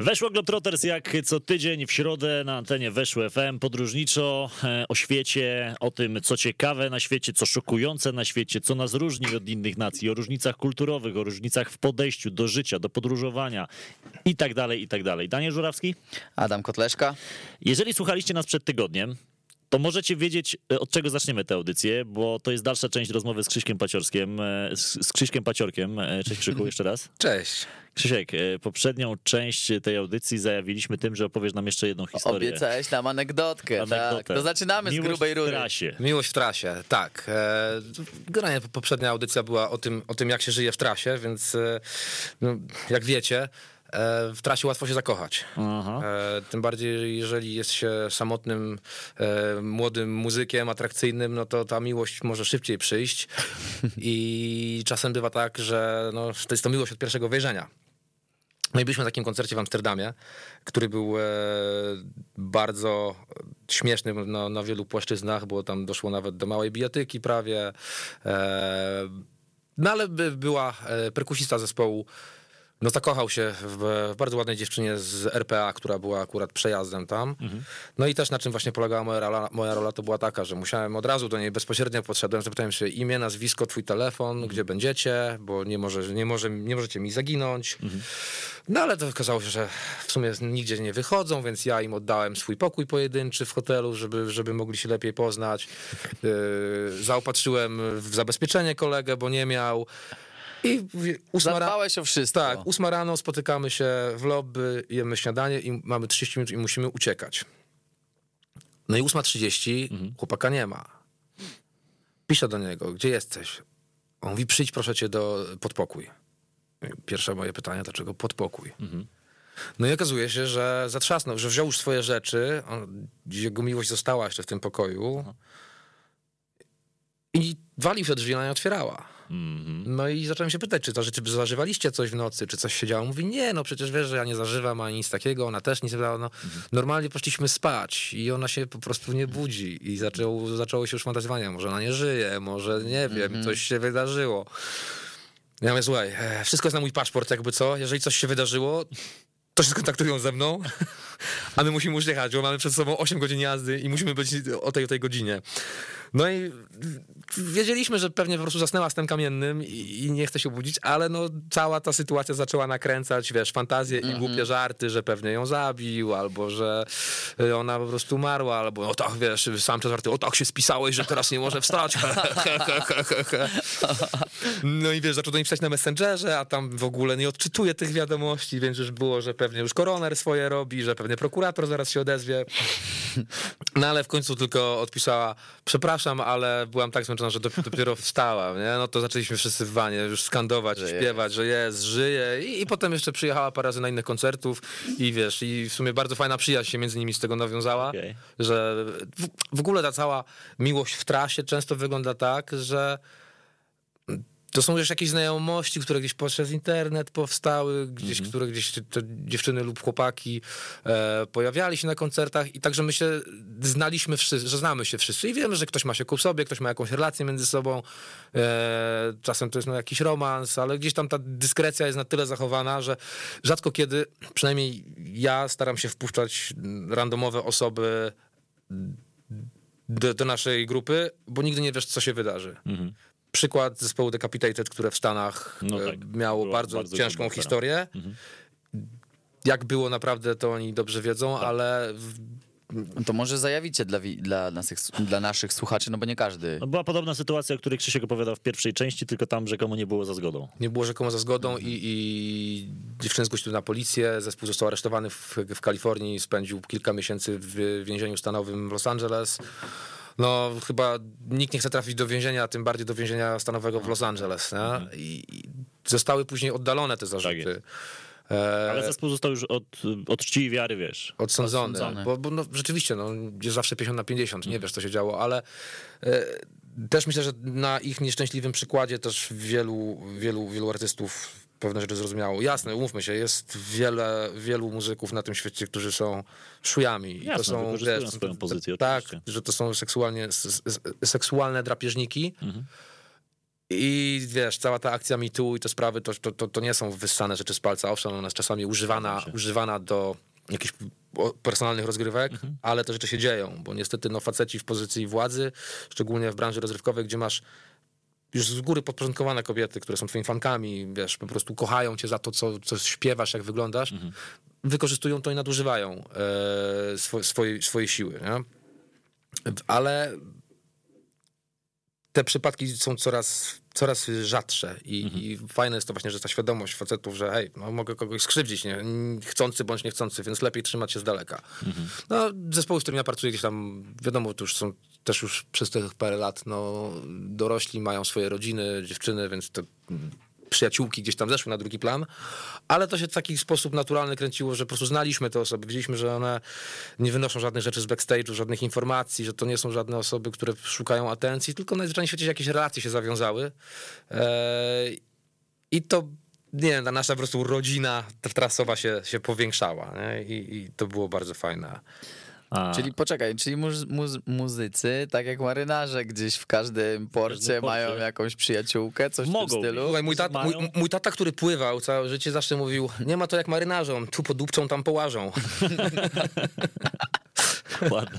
Weszło Globetrotters jak co tydzień w środę na antenie Weszło FM podróżniczo e, o świecie, o tym co ciekawe na świecie, co szokujące na świecie, co nas różni od innych nacji, o różnicach kulturowych, o różnicach w podejściu do życia, do podróżowania i tak dalej, i tak dalej. Daniel Żurawski? Adam Kotleszka. Jeżeli słuchaliście nas przed tygodniem, to możecie wiedzieć, e, od czego zaczniemy tę audycję, bo to jest dalsza część rozmowy z Krzyśkiem Paciorskiem, e, z, z Krzyśkiem Paciorkiem. Cześć Krzyku, jeszcze raz. Cześć. Krzysiek, poprzednią część tej audycji zajawiliśmy tym, że opowiesz nam jeszcze jedną historię. Obiecałeś nam anegdotkę, Anegdotę. tak. To zaczynamy Miłość z grubej w rury. trasie. Miłość w trasie, tak. E, Generalnie poprzednia audycja była o tym, o tym, jak się żyje w trasie, więc e, no, jak wiecie, e, w trasie łatwo się zakochać. Aha. E, Tym bardziej, jeżeli jest się samotnym, e, młodym muzykiem, atrakcyjnym, no to ta miłość może szybciej przyjść. I czasem bywa tak, że no, to jest to miłość od pierwszego wejrzenia. No i byliśmy na takim koncercie w Amsterdamie, który był e, bardzo śmieszny na, na wielu płaszczyznach, bo tam doszło nawet do małej bijatyki prawie. E, no ale by, była e, perkusista zespołu, no zakochał się w, bardzo ładnej dziewczynie z RPA, która była akurat przejazdem tam. No i też na czym właśnie polegała moja rola, moja rola, to była taka, że musiałem od razu do niej bezpośrednio podszedłem, zapytałem się imię, nazwisko, twój telefon, gdzie będziecie, bo nie, może, nie, może, nie możecie mi zaginąć. No ale to okazało się, że w sumie nigdzie nie wychodzą, więc ja im oddałem swój pokój pojedynczy w hotelu, żeby, żeby mogli się lepiej poznać. Yy, zaopatrzyłem w zabezpieczenie kolegę, bo nie miał. I ósma Zadbałeś o wszystko. tak, ósma rano spotykamy się w lobby, jemy śniadanie i mamy 30 minut i musimy uciekać. No i 8.30 chłopaka nie ma. Piszę do niego, gdzie jesteś? On mówi, przyjdź proszę cię do podpokój. Pierwsze moje pytanie, dlaczego podpokój? No i okazuje się, że zatrzasnął, że wziął już swoje rzeczy, on, jego miłość została jeszcze w tym pokoju i walił się drzwi, ona nie otwierała. No i zacząłem się pytać, czy to rzeczy zażywaliście coś w nocy, czy coś się działo. Mówi, nie, no przecież wiesz, że ja nie zażywam ani nic takiego, ona też nic nie zażywała. No, Normalnie poszliśmy spać i ona się po prostu nie budzi i zaczęło, zaczęło się już fantazowanie, może ona nie żyje, może nie wiem, coś się wydarzyło. Ja mówię, słuchaj, e, wszystko jest na mój paszport, jakby co, jeżeli coś się wydarzyło, to się skontaktują ze mną, a my musimy już jechać, bo mamy przed sobą 8 godzin jazdy i musimy być o tej, o tej godzinie. No i wiedzieliśmy, że pewnie po prostu zasnęła z tym kamiennym i, i nie chce się obudzić, ale no cała ta sytuacja zaczęła nakręcać, wiesz, fantazje i głupie żarty, że pewnie ją zabił, albo że y, ona po prostu umarła, albo no tak, wiesz, sam przez żarty, o tak się spisałeś, że teraz nie może wstać. no i wiesz, zaczął do niej pisać na Messengerze, a tam w ogóle nie odczytuje tych wiadomości, więc już było, że pewnie już koroner swoje robi, że pewnie prokurator zaraz się odezwie. No ale w końcu tylko odpisała, przepraszam, ale byłam tak zmęczona, że dop- dopiero wstałam, nie? No to zaczęliśmy wszyscy w wanie już skandować, śpiewać, że jest, żyje I, i potem jeszcze przyjechała parę razy na innych koncertów i wiesz, i w sumie bardzo fajna przyjaźń się między nimi z tego nawiązała, Okej. że w, w ogóle ta cała miłość w trasie często wygląda tak, że to są już jakieś znajomości, które gdzieś przez internet powstały, gdzieś, które gdzieś te dziewczyny lub chłopaki e, pojawiali się na koncertach i także my się znaliśmy wszyscy, że znamy się wszyscy i wiemy, że ktoś ma się ku sobie, ktoś ma jakąś relację między sobą, e, czasem to jest no, jakiś romans, ale gdzieś tam ta dyskrecja jest na tyle zachowana, że rzadko kiedy, przynajmniej ja staram się wpuszczać randomowe osoby do, do naszej grupy, bo nigdy nie wiesz, co się wydarzy. Przykład zespołu Decapitated, które w Stanach No e, tak, miało bardzo, bardzo ciężką historię. Jak było naprawdę, to oni dobrze wiedzą, Tak. ale w, No To może zajawicie dla, dla, naszych, dla naszych słuchaczy, no bo nie każdy. No była podobna sytuacja, o której Krzysiek opowiadał w pierwszej części, tylko tam rzekomo nie było za zgodą. nie było rzekomo za zgodą i, i dziewczyny zgłosiły na policję. Zespół został aresztowany w, w Kalifornii, spędził kilka miesięcy w więzieniu stanowym w Los Angeles. No, chyba nikt nie chce trafić do więzienia, a tym bardziej do więzienia stanowego w Los Angeles. Nie? I, zostały później oddalone te zarzuty. jest. E, Ale zespół został już od, od czci i wiary, wiesz. odsądzony. Odsądzony. Bo, bo no, rzeczywiście, no, jest zawsze 50 na 50, nie wiesz, co się działo, ale e, też myślę, że na ich nieszczęśliwym przykładzie też wielu, wielu, wielu artystów pewne rzeczy zrozumiało. Jasne, umówmy się, jest wiele, wielu muzyków na tym świecie, którzy są szujami. Jasne, to są, wykorzystują swoją pozycję, Tak, oczywiście. że to są seksualnie, seksualne drapieżniki. I wiesz, cała ta akcja Too i te sprawy, to, to, to, to nie są wyssane rzeczy z palca. Owszem, ona jest czasami używana, używana do jakichś personalnych rozgrywek, ale te rzeczy się dzieją, bo niestety no, faceci w pozycji władzy, szczególnie w branży rozrywkowej, gdzie masz już z góry podporządkowane kobiety, które są twoimi fankami, wiesz, po prostu kochają cię za to, co, co śpiewasz, jak wyglądasz, wykorzystują to i nadużywają e, swo, swojej, swojej siły, nie? Ale te przypadki są coraz, coraz rzadsze i, i fajne jest to właśnie, że ta świadomość facetów, że hej, no, mogę kogoś skrzywdzić, nie? chcący bądź niechcący, więc lepiej trzymać się z daleka. No, zespoły, z którymi ja pracuję gdzieś tam, wiadomo, to już są też już przez tych parę lat, no, dorośli, mają swoje rodziny, dziewczyny, więc to przyjaciółki gdzieś tam zeszły na drugi plan, ale to się w taki sposób naturalny kręciło, że po prostu znaliśmy te osoby, wiedzieliśmy, że one nie wynoszą żadnych rzeczy z backstage'u, żadnych informacji, że to nie są żadne osoby, które szukają atencji, tylko najzwyczajniej w świecie jakieś relacje się zawiązały Eee, i to nie wiem, nasza po prostu rodzina trasowa się, się powiększała nie? I, i to było bardzo fajne. A, Czyli poczekaj, czyli muz, muz, muzycy, tak jak marynarze, gdzieś w każdym porcie porcie. mają jakąś przyjaciółkę, coś w Mogą tym stylu. Słuchaj, mój, tata, mój, mój tata, który pływał całe życie, zawsze mówił, nie ma to jak marynarzom, tu podupczą, tam połażą. ładne,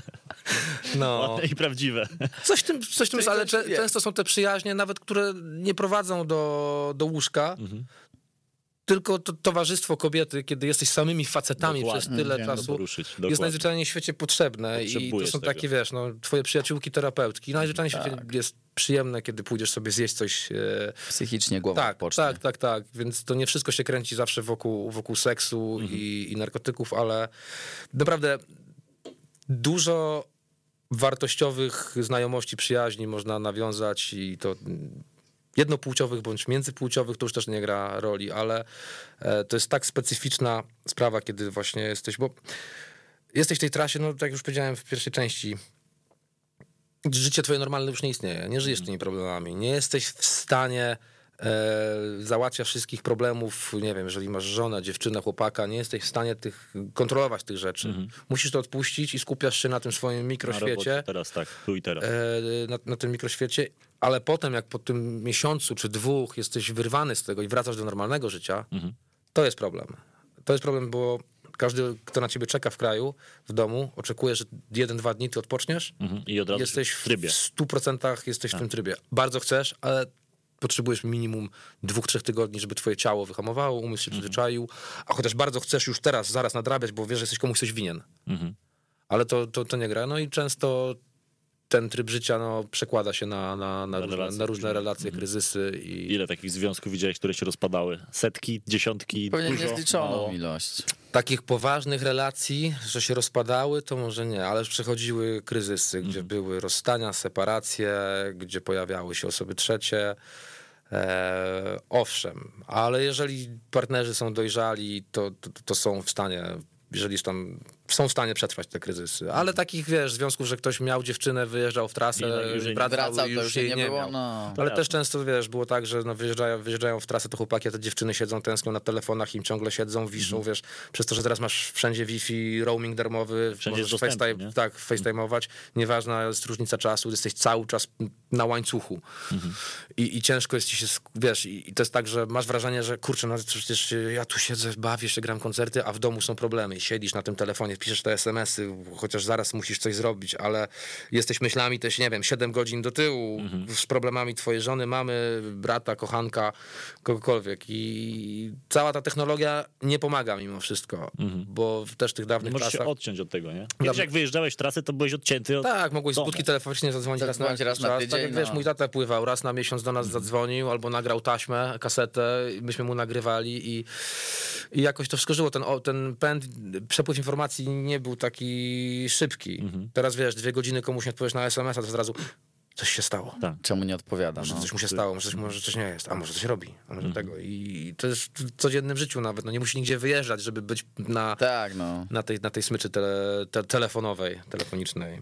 No. ładne i prawdziwe. Coś w tym, coś w tym ale często są te przyjaźnie, nawet które nie prowadzą do, do łóżka, Mhm. Tylko to towarzystwo kobiety, kiedy jesteś samymi facetami Dokładnie. przez tyle Chciałem czasu, poruszyć, jest dokładnie. najzwyczajniej w świecie potrzebne i to są tego. takie, wiesz, no, twoje przyjaciółki, terapeutki. Najzwyczajniej w świecie Tak. jest przyjemne, kiedy pójdziesz sobie zjeść coś... E, Psychicznie głowa tak, odpocznie. tak, tak, tak. Więc to nie wszystko się kręci zawsze wokół, wokół seksu Mhm. i, i narkotyków, ale naprawdę dużo wartościowych znajomości, przyjaźni można nawiązać i to jednopłciowych bądź międzypłciowych to już też nie gra roli, ale e, to jest tak specyficzna sprawa, kiedy właśnie jesteś, bo jesteś w tej trasie, no tak jak już powiedziałem w pierwszej części, życie twoje normalne już nie istnieje, nie żyjesz tymi problemami, nie jesteś w stanie e, załatwiać wszystkich problemów, nie wiem, jeżeli masz żonę, dziewczynę, chłopaka, nie jesteś w stanie tych, kontrolować tych rzeczy. Musisz to odpuścić i skupiasz się na tym swoim mikroświecie, teraz tak, tu i teraz. e, na, na tym mikroświecie, ale potem jak po tym miesiącu czy dwóch jesteś wyrwany z tego i wracasz do normalnego życia, Mhm. to jest problem. To jest problem, bo każdy, kto na ciebie czeka w kraju, w domu, oczekuje, że jeden, dwa dni ty odpoczniesz, Mhm. I od razu jesteś w trybie. w 100% jesteś w tym trybie. Bardzo chcesz, ale potrzebujesz minimum dwóch, trzech tygodni, żeby twoje ciało wyhamowało, umysł się Mhm. przyzwyczaił, a chociaż bardzo chcesz już teraz, zaraz nadrabiać, bo wiesz, że jesteś komuś coś winien. Mhm. Ale to, to, to nie gra. No i często ten tryb życia no, przekłada się na, na, na, różne, relacje na różne później. relacje, kryzysy i Ile takich związków widziałeś, które się rozpadały? Setki, dziesiątki, Pewnie dużo, niezliczoną mało? ilość. takich poważnych relacji, że się rozpadały, to może nie, ale przechodziły kryzysy, gdzie były rozstania, separacje, gdzie pojawiały się osoby trzecie. E, owszem, ale jeżeli partnerzy są dojrzali, to, to, to są w stanie, jeżeli już tam są w stanie przetrwać te kryzysy. Ale takich, wiesz, związków, że ktoś miał dziewczynę, wyjeżdżał w trasę, I już jej nie wracał, Wracał, już już jej jej nie było, miał. no. Ale też często, wiesz, było tak, że no wyjeżdżają, wyjeżdżają w trasę te chłopaki, a te dziewczyny siedzą, tęsknią na telefonach, im ciągle siedzą, wiszą, Mhm. wiesz, przez to, że teraz masz wszędzie Wi-Fi, roaming darmowy, Wszędzie możesz dostępny, FaceTime, nie? tak, FaceTime'ować, nieważna jest różnica czasu, jesteś cały czas na łańcuchu Mhm. I, i ciężko jest ci się, wiesz, i, i to jest tak, że masz wrażenie, że kurczę, no przecież ja tu siedzę, bawię się, gram koncerty, a w domu są problemy i siedzisz na tym telefonie, piszesz te SMS-y, chociaż zaraz musisz coś zrobić, ale jesteś myślami też, nie wiem, 7 godzin do tyłu Mhm. z problemami twojej żony, mamy, brata, kochanka, kogokolwiek i cała ta technologia nie pomaga mimo wszystko, bo w też tych dawnych możesz się czasach... odciąć od tego, nie? Kiedyś jak wyjeżdżałeś w trasę, to byłeś odcięty od... Tak, mogłeś z budki telefonicznie zadzwonić raz na, raz na czas. tydzień, Tak jak wiesz, no. mój tata pływał, raz na miesiąc do nas Mhm. zadzwonił albo nagrał taśmę, kasetę, myśmy mu nagrywali i, i jakoś to wszystko żyło. Ten, ten pęd, przepływ informacji nie był taki szybki. Mhm. Teraz wiesz, dwie godziny komuś nie odpowiesz na SMS-a, to od razu coś się stało. Tak. Czemu nie odpowiada? Może No. coś mu się stało, może coś, może coś nie jest, a może coś robi, a Mhm. może tego. I to jest w codziennym życiu nawet. No nie musi nigdzie wyjeżdżać, żeby być na, Tak, no. na, tej, na tej smyczy tele, te, telefonowej, telefonicznej.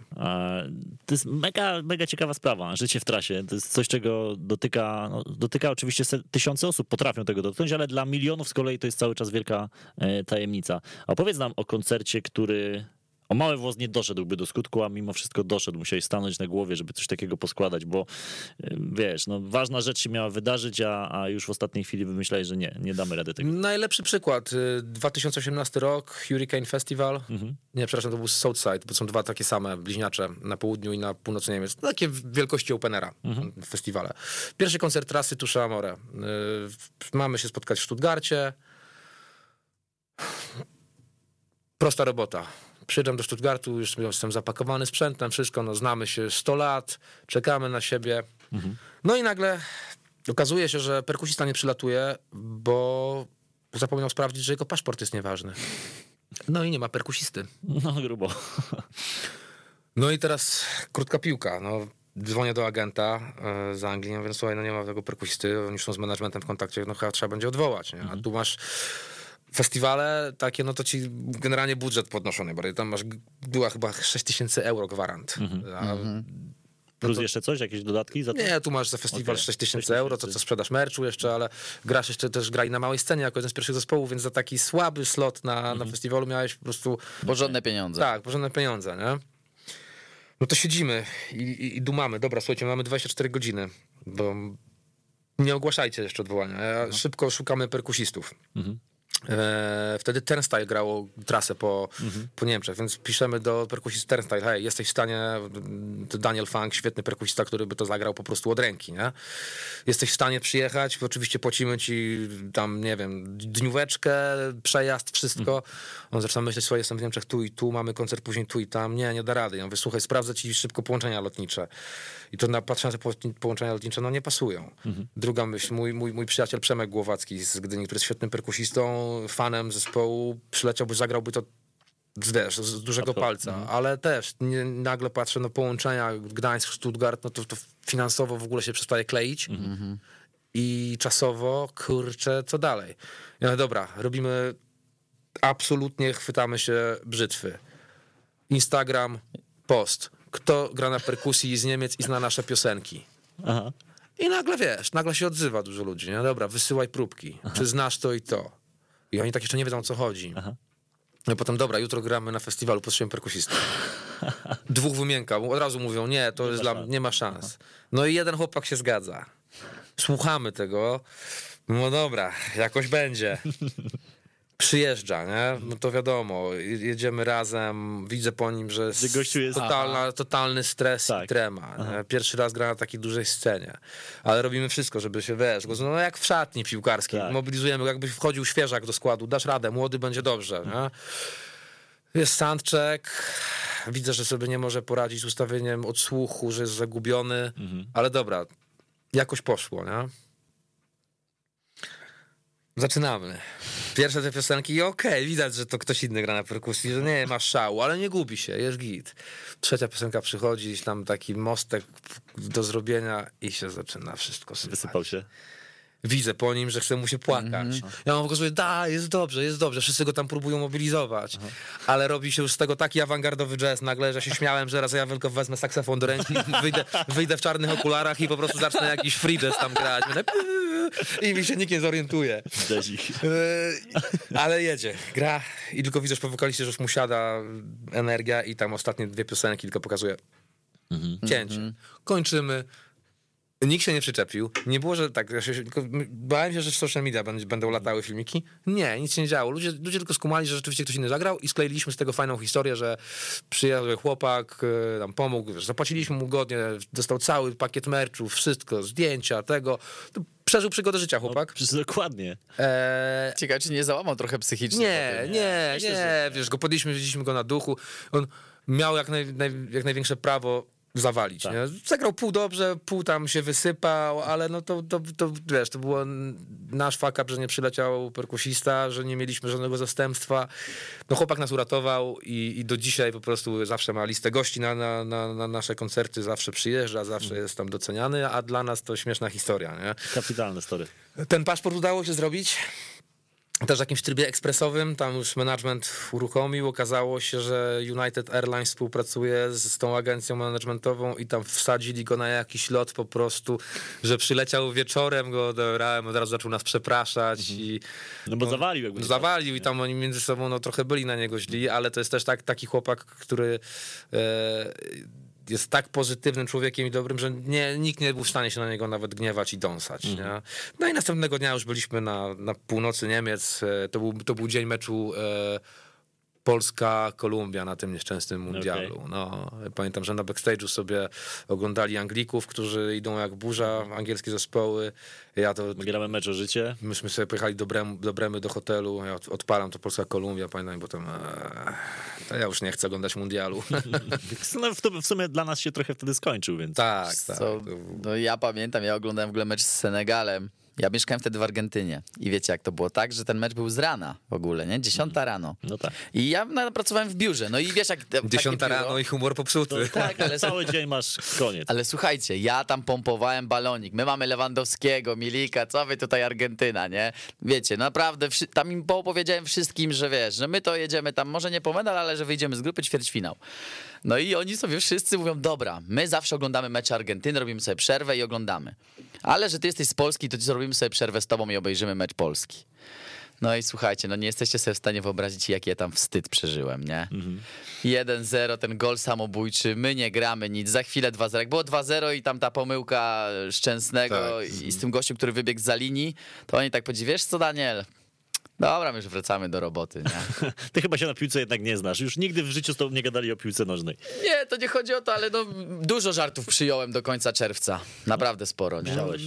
To jest mega, mega ciekawa sprawa, życie w trasie. To jest coś, czego dotyka, no, dotyka oczywiście tysiące osób, potrafią tego dotknąć, ale dla milionów z kolei to jest cały czas wielka e, tajemnica. Opowiedz nam o koncercie, który o mały włos nie doszedłby do skutku, a mimo wszystko doszedł. Musiałeś stanąć na głowie, żeby coś takiego poskładać, bo y, wiesz, no, ważna rzecz się miała wydarzyć, a, a już w ostatniej chwili wymyślałeś, że nie, nie damy rady tego. Najlepszy przykład. y, 2018 rok, Hurricane Festival. Nie, przepraszam, to był Southside, bo są dwa takie same bliźniacze na południu i na północy Niemiec. Takie w wielkości openera festiwale. Pierwszy koncert trasy Tusza Amore. Y, Mamy się spotkać w Stuttgarcie. Prosta robota. Przyjeżdżam do Stuttgartu, już jestem zapakowany sprzętem, wszystko, no znamy się 100 lat, czekamy na siebie. No i nagle okazuje się, że perkusista nie przylatuje, bo zapomniał sprawdzić, że jego paszport jest nieważny. No i nie ma perkusisty. No grubo. No i teraz krótka piłka. No, dzwonię do agenta e, z Anglii, mówię, słuchaj, no nie ma tego perkusisty, oni już są z managementem w kontakcie, no chyba trzeba będzie odwołać. Nie? A tu masz festiwale takie, no to ci generalnie budżet podnoszony, bo tam masz, była chyba 6 tysięcy euro gwarant. A Plus jeszcze coś, jakieś dodatki za to? Nie, tu masz za festiwal Okej. 6 tysięcy 6 euro, to co sprzedasz merczu jeszcze, ale grasz jeszcze też grali na małej scenie jako jeden z pierwszych zespołów, więc za taki słaby slot na, na festiwalu miałeś po prostu Porządne pieniądze. tak, porządne pieniądze, nie? No to siedzimy i, i, i dumamy. Dobra, słuchajcie, mamy 24 godziny, bo nie ogłaszajcie jeszcze odwołania. Ja Szybko szukamy perkusistów. E, wtedy Turnstile grało trasę po, po Niemczech, więc piszemy do perkusisty Turnstile, hej, jesteś w stanie, to Daniel Funk, świetny perkusista, który by to zagrał po prostu od ręki, nie? Jesteś w stanie przyjechać, oczywiście płacimy ci tam, nie wiem, dnióweczkę, przejazd, wszystko. On zaczyna myśleć, słuchaj, jestem w Niemczech tu i tu, mamy koncert później tu i tam, nie, nie da rady. Ja mówię, słuchaj, sprawdzę ci szybko połączenia lotnicze. I to na patrzę na te po- połączenia lotnicze, no nie pasują. Druga myśl, mój, mój, mój przyjaciel Przemek Głowacki z Gdyni, który jest świetnym perkusistą, fanem zespołu, przyleciałby, zagrałby to z, wiesz, z dużego palca, ale też nie, nagle patrzę, no połączenia Gdańsk, Stuttgart, no to, to finansowo w ogóle się przestaje kleić i czasowo, kurczę, co dalej? Mówię, dobra, robimy, absolutnie chwytamy się brzytwy. Instagram, post. Kto gra na perkusji z Niemiec i zna nasze piosenki? Aha. I nagle wiesz, nagle się odzywa dużo ludzi. Nie? Dobra, wysyłaj próbki. Czy znasz to i to? I oni tak jeszcze nie wiedzą o co chodzi. Aha. No i potem, dobra, jutro gramy na festiwalu, potrzebujemy perkusistę. Dwóch wymienka, od razu mówią, nie, to jest dla mnie, nie ma szans. No i jeden chłopak się zgadza. Słuchamy tego. No dobra, jakoś będzie. Przyjeżdża, nie? No to wiadomo, jedziemy razem, widzę po nim, że gościu jest- totalna, totalny stres i Tak. trema. nie? Pierwszy raz gra na takiej dużej scenie. Ale robimy wszystko, żeby się, wiesz, go- no jak w szatni piłkarskiej. Tak. Mobilizujemy, jakbyś wchodził świeżak do składu, dasz radę, młody będzie dobrze, nie? Jest soundcheck, widzę, że sobie nie może poradzić z ustawieniem odsłuchu, że jest zagubiony, ale dobra, jakoś poszło, nie? Zaczynamy. Pierwsze te piosenki i okej, widać, że to ktoś inny gra na perkusji, że nie ma szału, ale nie gubi się, jest git. Trzecia piosenka przychodzi, tam taki mostek do zrobienia i się zaczyna wszystko sypać. Wysypał się. Widzę po nim, że chce mu się płakać. Ja mam pokazuję, da, jest dobrze, jest dobrze. Wszyscy go tam próbują mobilizować. Ale robi się już z tego taki awangardowy jazz nagle, że się śmiałem, że raz ja tylko wezmę saksofon do ręki, wyjdę, wyjdę w czarnych okularach i po prostu zacznę jakiś free jazz tam grać. Będę I mi się nikt nie zorientuje. Dezik. Ale jedzie, gra i tylko widzę, że po wokaliście, że już mu siada energia i tam ostatnie dwie piosenki tylko pokazuje cięcie. Kończymy. Nikt się nie przyczepił. Nie było, że tak. ja się- Tylko bałem się, że w social media będą, latały filmiki. Nie, nic się nie działo. Ludzie, ludzie tylko skumali, że rzeczywiście ktoś inny zagrał i skleiliśmy z tego fajną historię, że przyjechał chłopak, e, nam pomógł, wiesz, zapłaciliśmy mu godnie, dostał cały pakiet merchu, wszystko, zdjęcia, tego. Przeżył przygodę życia chłopak. Przecież dokładnie. Eee, Ciekawe, czy nie załamał trochę psychicznie. nie, potem. nie, Myślę, nie, że wiesz, go podjęliśmy, wzięliśmy go na duchu. On miał jak, naj, naj, jak największe prawo zawalić. Tak. Nie? Zagrał pół dobrze, pół tam się wysypał, ale no to, to, to wiesz, to było nasz fuck up, że nie przyleciał perkusista, że nie mieliśmy żadnego zastępstwa. No chłopak nas uratował i, i do dzisiaj po prostu zawsze ma listę gości na, na, na, na nasze koncerty, zawsze przyjeżdża, zawsze jest tam doceniany, a dla nas to śmieszna historia, nie? Kapitalne story. Ten paszport udało się zrobić. Też w jakimś trybie ekspresowym, tam już management uruchomił, okazało się, że United Airlines współpracuje z, tą agencją managementową i tam wsadzili go na jakiś lot po prostu, że przyleciał wieczorem, go odebrałem, od razu zaczął nas przepraszać i No bo zawalił jakby. zawalił i tam oni między sobą no, trochę byli na niego źli, ale to jest też tak, taki chłopak, który e, jest tak pozytywnym człowiekiem i dobrym, że nie, nikt nie był w stanie się na niego nawet gniewać i dąsać. Nie? No i następnego dnia już byliśmy na, na północy Niemiec. E, To był, to był dzień meczu e, Polska-Kolumbia na tym nieszczęsnym mundialu. No, pamiętam, że na backstage'u sobie oglądali Anglików, którzy idą jak burza, angielskie zespoły. Ja to My gramy mecz o życie. Myśmy sobie pojechali do, Brem, do Bremy, do hotelu, ja od- odpalam to Polska Kolumbia, pamiętam, bo tam eee, to ja już nie chcę oglądać mundialu. No, w, to, w sumie dla nas się trochę wtedy skończył, więc. tak, tak. To- no ja pamiętam, ja oglądałem w ogóle mecz z Senegalem. Ja mieszkałem wtedy w Argentynie i wiecie jak to było tak, że ten mecz był z rana w ogóle, nie? Dziesiąta rano. No tak. I ja pracowałem w biurze, no i wiesz jak... Dziesiąta biuro- rano i humor popsuty. Tak, ale Cały dzień masz koniec. Ale słuchajcie, ja tam pompowałem balonik. My mamy Lewandowskiego, Milika, co wy tutaj Argentyna, nie? Wiecie, naprawdę tam im powiedziałem wszystkim, że wiesz, że my to jedziemy tam, może nie po medal, ale że wyjdziemy z grupy ćwierćfinał. No i oni sobie wszyscy mówią, dobra, my zawsze oglądamy mecze Argentyny, robimy sobie przerwę i oglądamy. Ale że ty jesteś z Polski, to zrobimy sobie przerwę z tobą i obejrzymy mecz Polski. No i słuchajcie, no nie jesteście sobie w stanie wyobrazić, jaki ja tam wstyd przeżyłem, nie? 1-0, ten gol samobójczy, my nie gramy nic, za chwilę 2-0. Jak było 2-0 i tam ta pomyłka Szczęsnego Tak. i z tym gościem, który wybiegł za linii, to oni tak powiedzieli, wiesz co Daniel, dobra, my już wracamy do roboty, nie? Ty chyba się na piłce jednak nie znasz. Już nigdy w życiu z tobą nie gadali o piłce nożnej. Nie, to nie chodzi o to, ale no dużo żartów przyjąłem do końca czerwca. Naprawdę sporo, nie? Wziąłeś.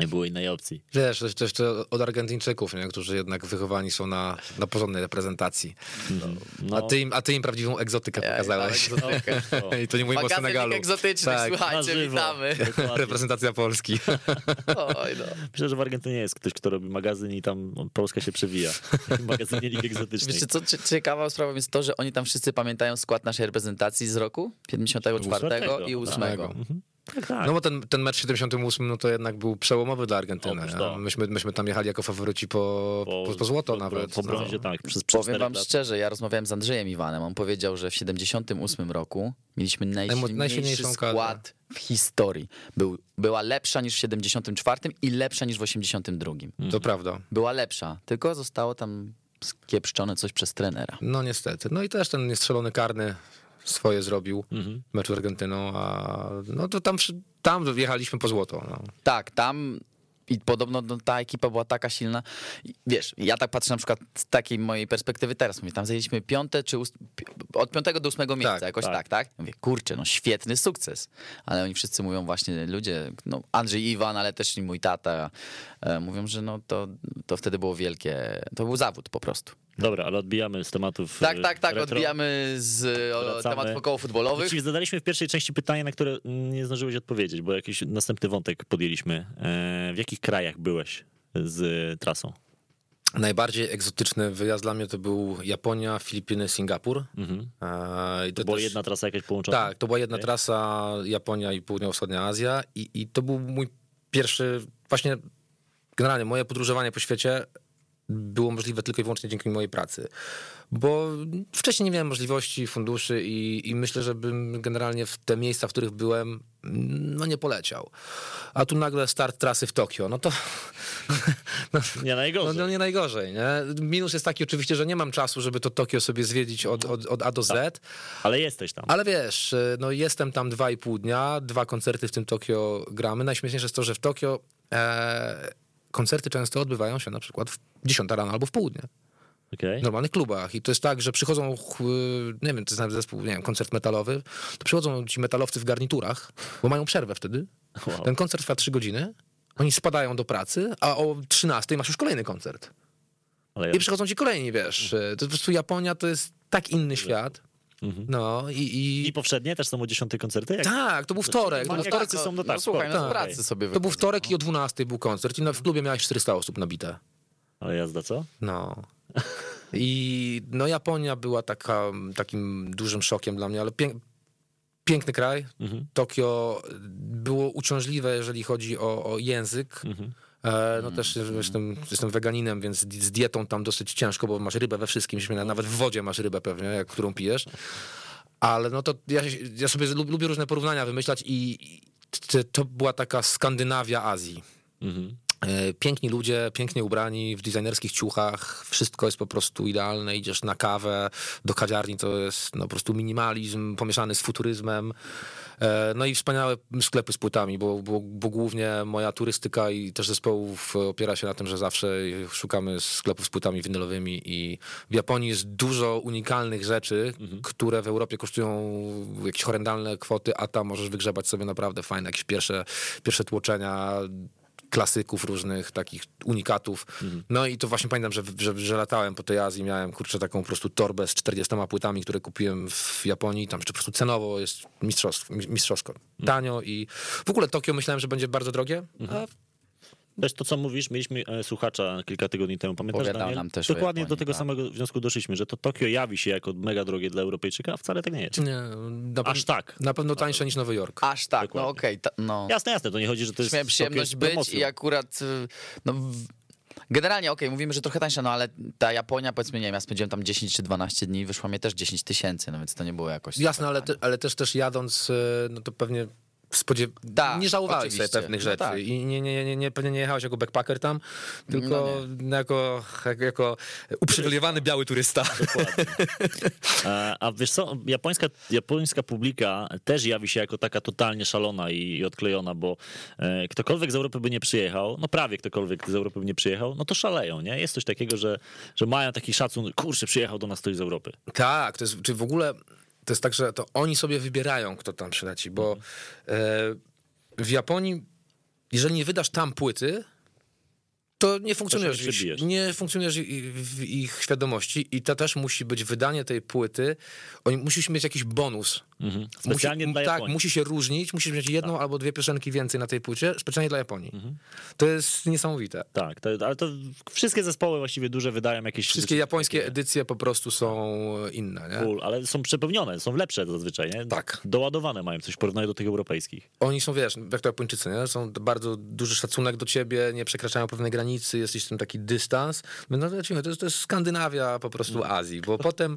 Nie było innej opcji. Wiesz, to od Argentyńczyków, nie? którzy jednak wychowani są na, na porządnej reprezentacji. No, A, ty im, a ty im prawdziwą egzotykę Ja, pokazałeś. ja, egzotykę. no, I to nie mówimy o Magazynik Senegalu. egzotyczny, Tak. słuchajcie, witamy. Dokładnie. Reprezentacja Polski. Oj, no. Myślę, że w Argentynie jest ktoś, kto robi magazyn i tam Polska się przewija. W magazynie Lig Egzotycznej. Wiecie co, cie- ciekawa sprawa jest to, że oni tam wszyscy pamiętają skład naszej reprezentacji z roku 74 i 8. Mhm. Tak, tak. No bo ten, ten mecz w 78 no to jednak był przełomowy dla Argentyny. Otóż to. Myśmy, myśmy tam jechali jako faworyci po, po, po złoto po, nawet. Po, po no. tak. Przez, przez Powiem wam lata. szczerze, ja rozmawiałem z Andrzejem Iwanem, on powiedział, że w 78 roku mieliśmy najsilniejszy najsilniejszą kadrę. skład w historii. Był, była lepsza niż w 74 i lepsza niż w 82. To prawda. Była lepsza, tylko zostało tam skiepszczone coś przez trenera. No niestety. No i też ten niestrzelony karny swoje zrobił Mhm. w meczu z Argentyną, a no to tam, tam jechaliśmy po złoto. No. Tak, tam i podobno no, ta ekipa była taka silna. Wiesz, ja tak patrzę na przykład z takiej mojej perspektywy teraz. Mówię, tam zajęliśmy piąte czy ust- pi- od piątego do ósmego miejsca, Tak, jakoś tak. tak. tak, Mówię, kurczę, no świetny sukces. Ale oni wszyscy mówią właśnie, ludzie, no Andrzej Iwan, ale też i mój tata, e, mówią, że no to, to wtedy było wielkie, to był zawód po prostu. Dobra, ale odbijamy z tematów Tak, tak, tak, retro. odbijamy z Wracamy. tematów około futbolowych. Czyli zadaliśmy w pierwszej części pytanie, na które nie zdążyłeś odpowiedzieć, bo jakiś następny wątek podjęliśmy. E, W jakich krajach byłeś z trasą? Najbardziej egzotyczny wyjazd dla mnie to był Japonia, Filipiny, Singapur. Mhm. E, i To była też- jedna trasa jakaś połączona? Tak, to była jedna Okej. trasa Japonia i Południowo-Wschodnia Azja i, i to był mój pierwszy, właśnie generalnie moje podróżowanie po świecie było możliwe tylko i wyłącznie dzięki mojej pracy. Bo wcześniej nie miałem możliwości, funduszy i, i myślę, że bym generalnie w te miejsca, w których byłem, no nie poleciał. A tu nagle start trasy w Tokio, no to no, Nie no, najgorzej. no nie najgorzej. Nie? Minus jest taki oczywiście, że nie mam czasu, żeby to Tokio sobie zwiedzić od, od, od A do Z. Ale jesteś tam. Ale wiesz, no jestem tam dwa i pół dnia, dwa koncerty w tym Tokio gramy. Najśmieszniejsze jest to, że w Tokio e, koncerty często odbywają się na przykład w 10 rano albo w południe. Okej. W normalnych klubach. I to jest tak, że przychodzą, ch- nie wiem, to jest zespół, nie wiem, koncert metalowy, to przychodzą ci metalowcy w garniturach, bo mają przerwę wtedy. Wow. Ten koncert trwa 3 godziny, oni spadają do pracy, a o 13 masz już kolejny koncert. Ja... I przychodzą ci kolejni, wiesz. To po prostu Japonia to jest tak inny świat. Mhm. No i, i I powszednie też są o 10 koncerty? Jak... tak, to był wtorek. To był Maniacy wtorek, są, no tak, słuchaj, spoko, no w okej. pracy sobie to był wtorek i o 12 był koncert i na, w klubie miałeś 400 osób nabite. Ale jazda co? No. I no Japonia była taka, takim dużym szokiem dla mnie, ale pięk, piękny kraj. Mhm. Tokio było uciążliwe, jeżeli chodzi o, o język. Mhm. E, No też jestem, jestem weganinem, więc z dietą tam dosyć ciężko, bo masz rybę we wszystkim, nawet w wodzie masz rybę pewnie, jak, którą pijesz. Ale no to ja, ja sobie lub- lubię różne porównania wymyślać i to była taka Skandynawia Azji. Mhm. E, Piękni ludzie, pięknie ubrani, w designerskich ciuchach, wszystko jest po prostu idealne. Idziesz na kawę, do kawiarni to jest no, po prostu minimalizm pomieszany z futuryzmem. E, No i wspaniałe sklepy z płytami, bo, bo, bo głównie moja turystyka i też zespołów opiera się na tym, że zawsze szukamy sklepów z płytami winylowymi i w Japonii jest dużo unikalnych rzeczy, które w Europie kosztują jakieś horrendalne kwoty, a tam możesz wygrzebać sobie naprawdę fajne jakieś pierwsze, pierwsze tłoczenia klasyków różnych, takich unikatów. No i to właśnie pamiętam, że, że, że latałem po tej Azji, miałem kurczę taką po prostu torbę z 40 płytami, które kupiłem w Japonii, tam jeszcze po prostu cenowo jest mistrzowsko, mistrzowsko tanio i w ogóle Tokio myślałem, że będzie bardzo drogie, a Wiesz, to co mówisz, mieliśmy e, słuchacza kilka tygodni temu, pamiętasz Daniel? nam też Dokładnie Japonii, do tego tak. samego wniosku doszliśmy, że to Tokio jawi się jako mega drogie dla Europejczyka, a wcale tak nie jest. nie, na, Aż tak. na pewno tańsze niż Nowy Jork. Aż tak, no Dokładnie. okej, ta- no. Jasne, jasne, to nie chodzi, że to jest Miałem przyjemność być promocją. i akurat, y, no... w- Generalnie, okej, mówimy, że trochę tańsza, no ale ta Japonia, powiedzmy, nie wiem, ja spędziłem tam 10 czy 12 dni, wyszło mi też 10 tysięcy, no więc to nie było jakoś... Jasne, ale, te, ale też, też jadąc, e, no to pewnie spodziew... Tak, nie żałowałeś sobie pewnych No rzeczy tak. i nie, nie, nie, nie, pewnie nie jechałeś jako backpacker tam, tylko No jako, jako uprzywilejowany biały turysta. E, A wiesz co, japońska, japońska publika też jawi się jako taka totalnie szalona i, i odklejona, bo e, ktokolwiek z Europy by nie przyjechał, no prawie ktokolwiek z Europy by nie przyjechał, no to szaleją, nie? Jest coś takiego, że, że mają taki szacun, kurczę, przyjechał do nas ktoś z Europy. Tak, to jest, czy w ogóle to jest tak, że to oni sobie wybierają, kto tam przyleci, bo Mhm. e, w Japonii, jeżeli nie wydasz tam płyty, to nie funkcjonujesz, To ich, nie funkcjonujesz w ich świadomości i to też musi być wydanie tej płyty, oni musisz mieć jakiś bonus. Mhm. Specjalnie musi, dla Tak, Japonii. Tak. musi się różnić, musisz mieć jedną albo dwie piosenki więcej na tej płycie, specjalnie dla Japonii. Mhm. To jest niesamowite. Tak, to, ale to wszystkie zespoły właściwie duże wydają jakieś... Wszystkie japońskie edycje po prostu są inne, nie? Cool, ale są przepełnione, są lepsze zazwyczaj, nie? Tak. Doładowane mają coś w porównaniu do tych europejskich. Oni są, wiesz, jak to Japończycy, nie? Są bardzo duży szacunek do ciebie, nie przekraczają pewnej granicy, jest gdzieś tam taki dystans. No, to, jest, to jest Skandynawia po prostu Mm. Azji, bo potem,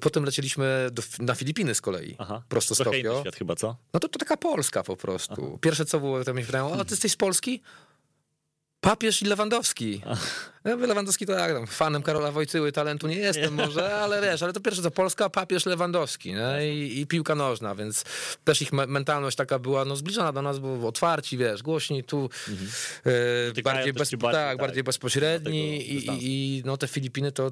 potem leciliśmy do, na Filipiny z kolei, Aha. prosto z Tokio. świat chyba, co? No to, to taka Polska po prostu. Pierwsze co było, to mnie pytają, o, ty jesteś z Polski? Papież i Lewandowski. Ja mówię, Lewandowski to jak tam, fanem Karola Wojtyły, talentu nie jestem może, ale wiesz, ale to pierwsze co Polska, papież Lewandowski nie? I, i piłka nożna, więc też ich me- mentalność taka była no, zbliżona do nas, bo otwarci, wiesz, głośni, tu e, Dotykają bardziej, bez, bardziej, tak, tak, bardziej bezpośredni i, i, no, te Filipiny to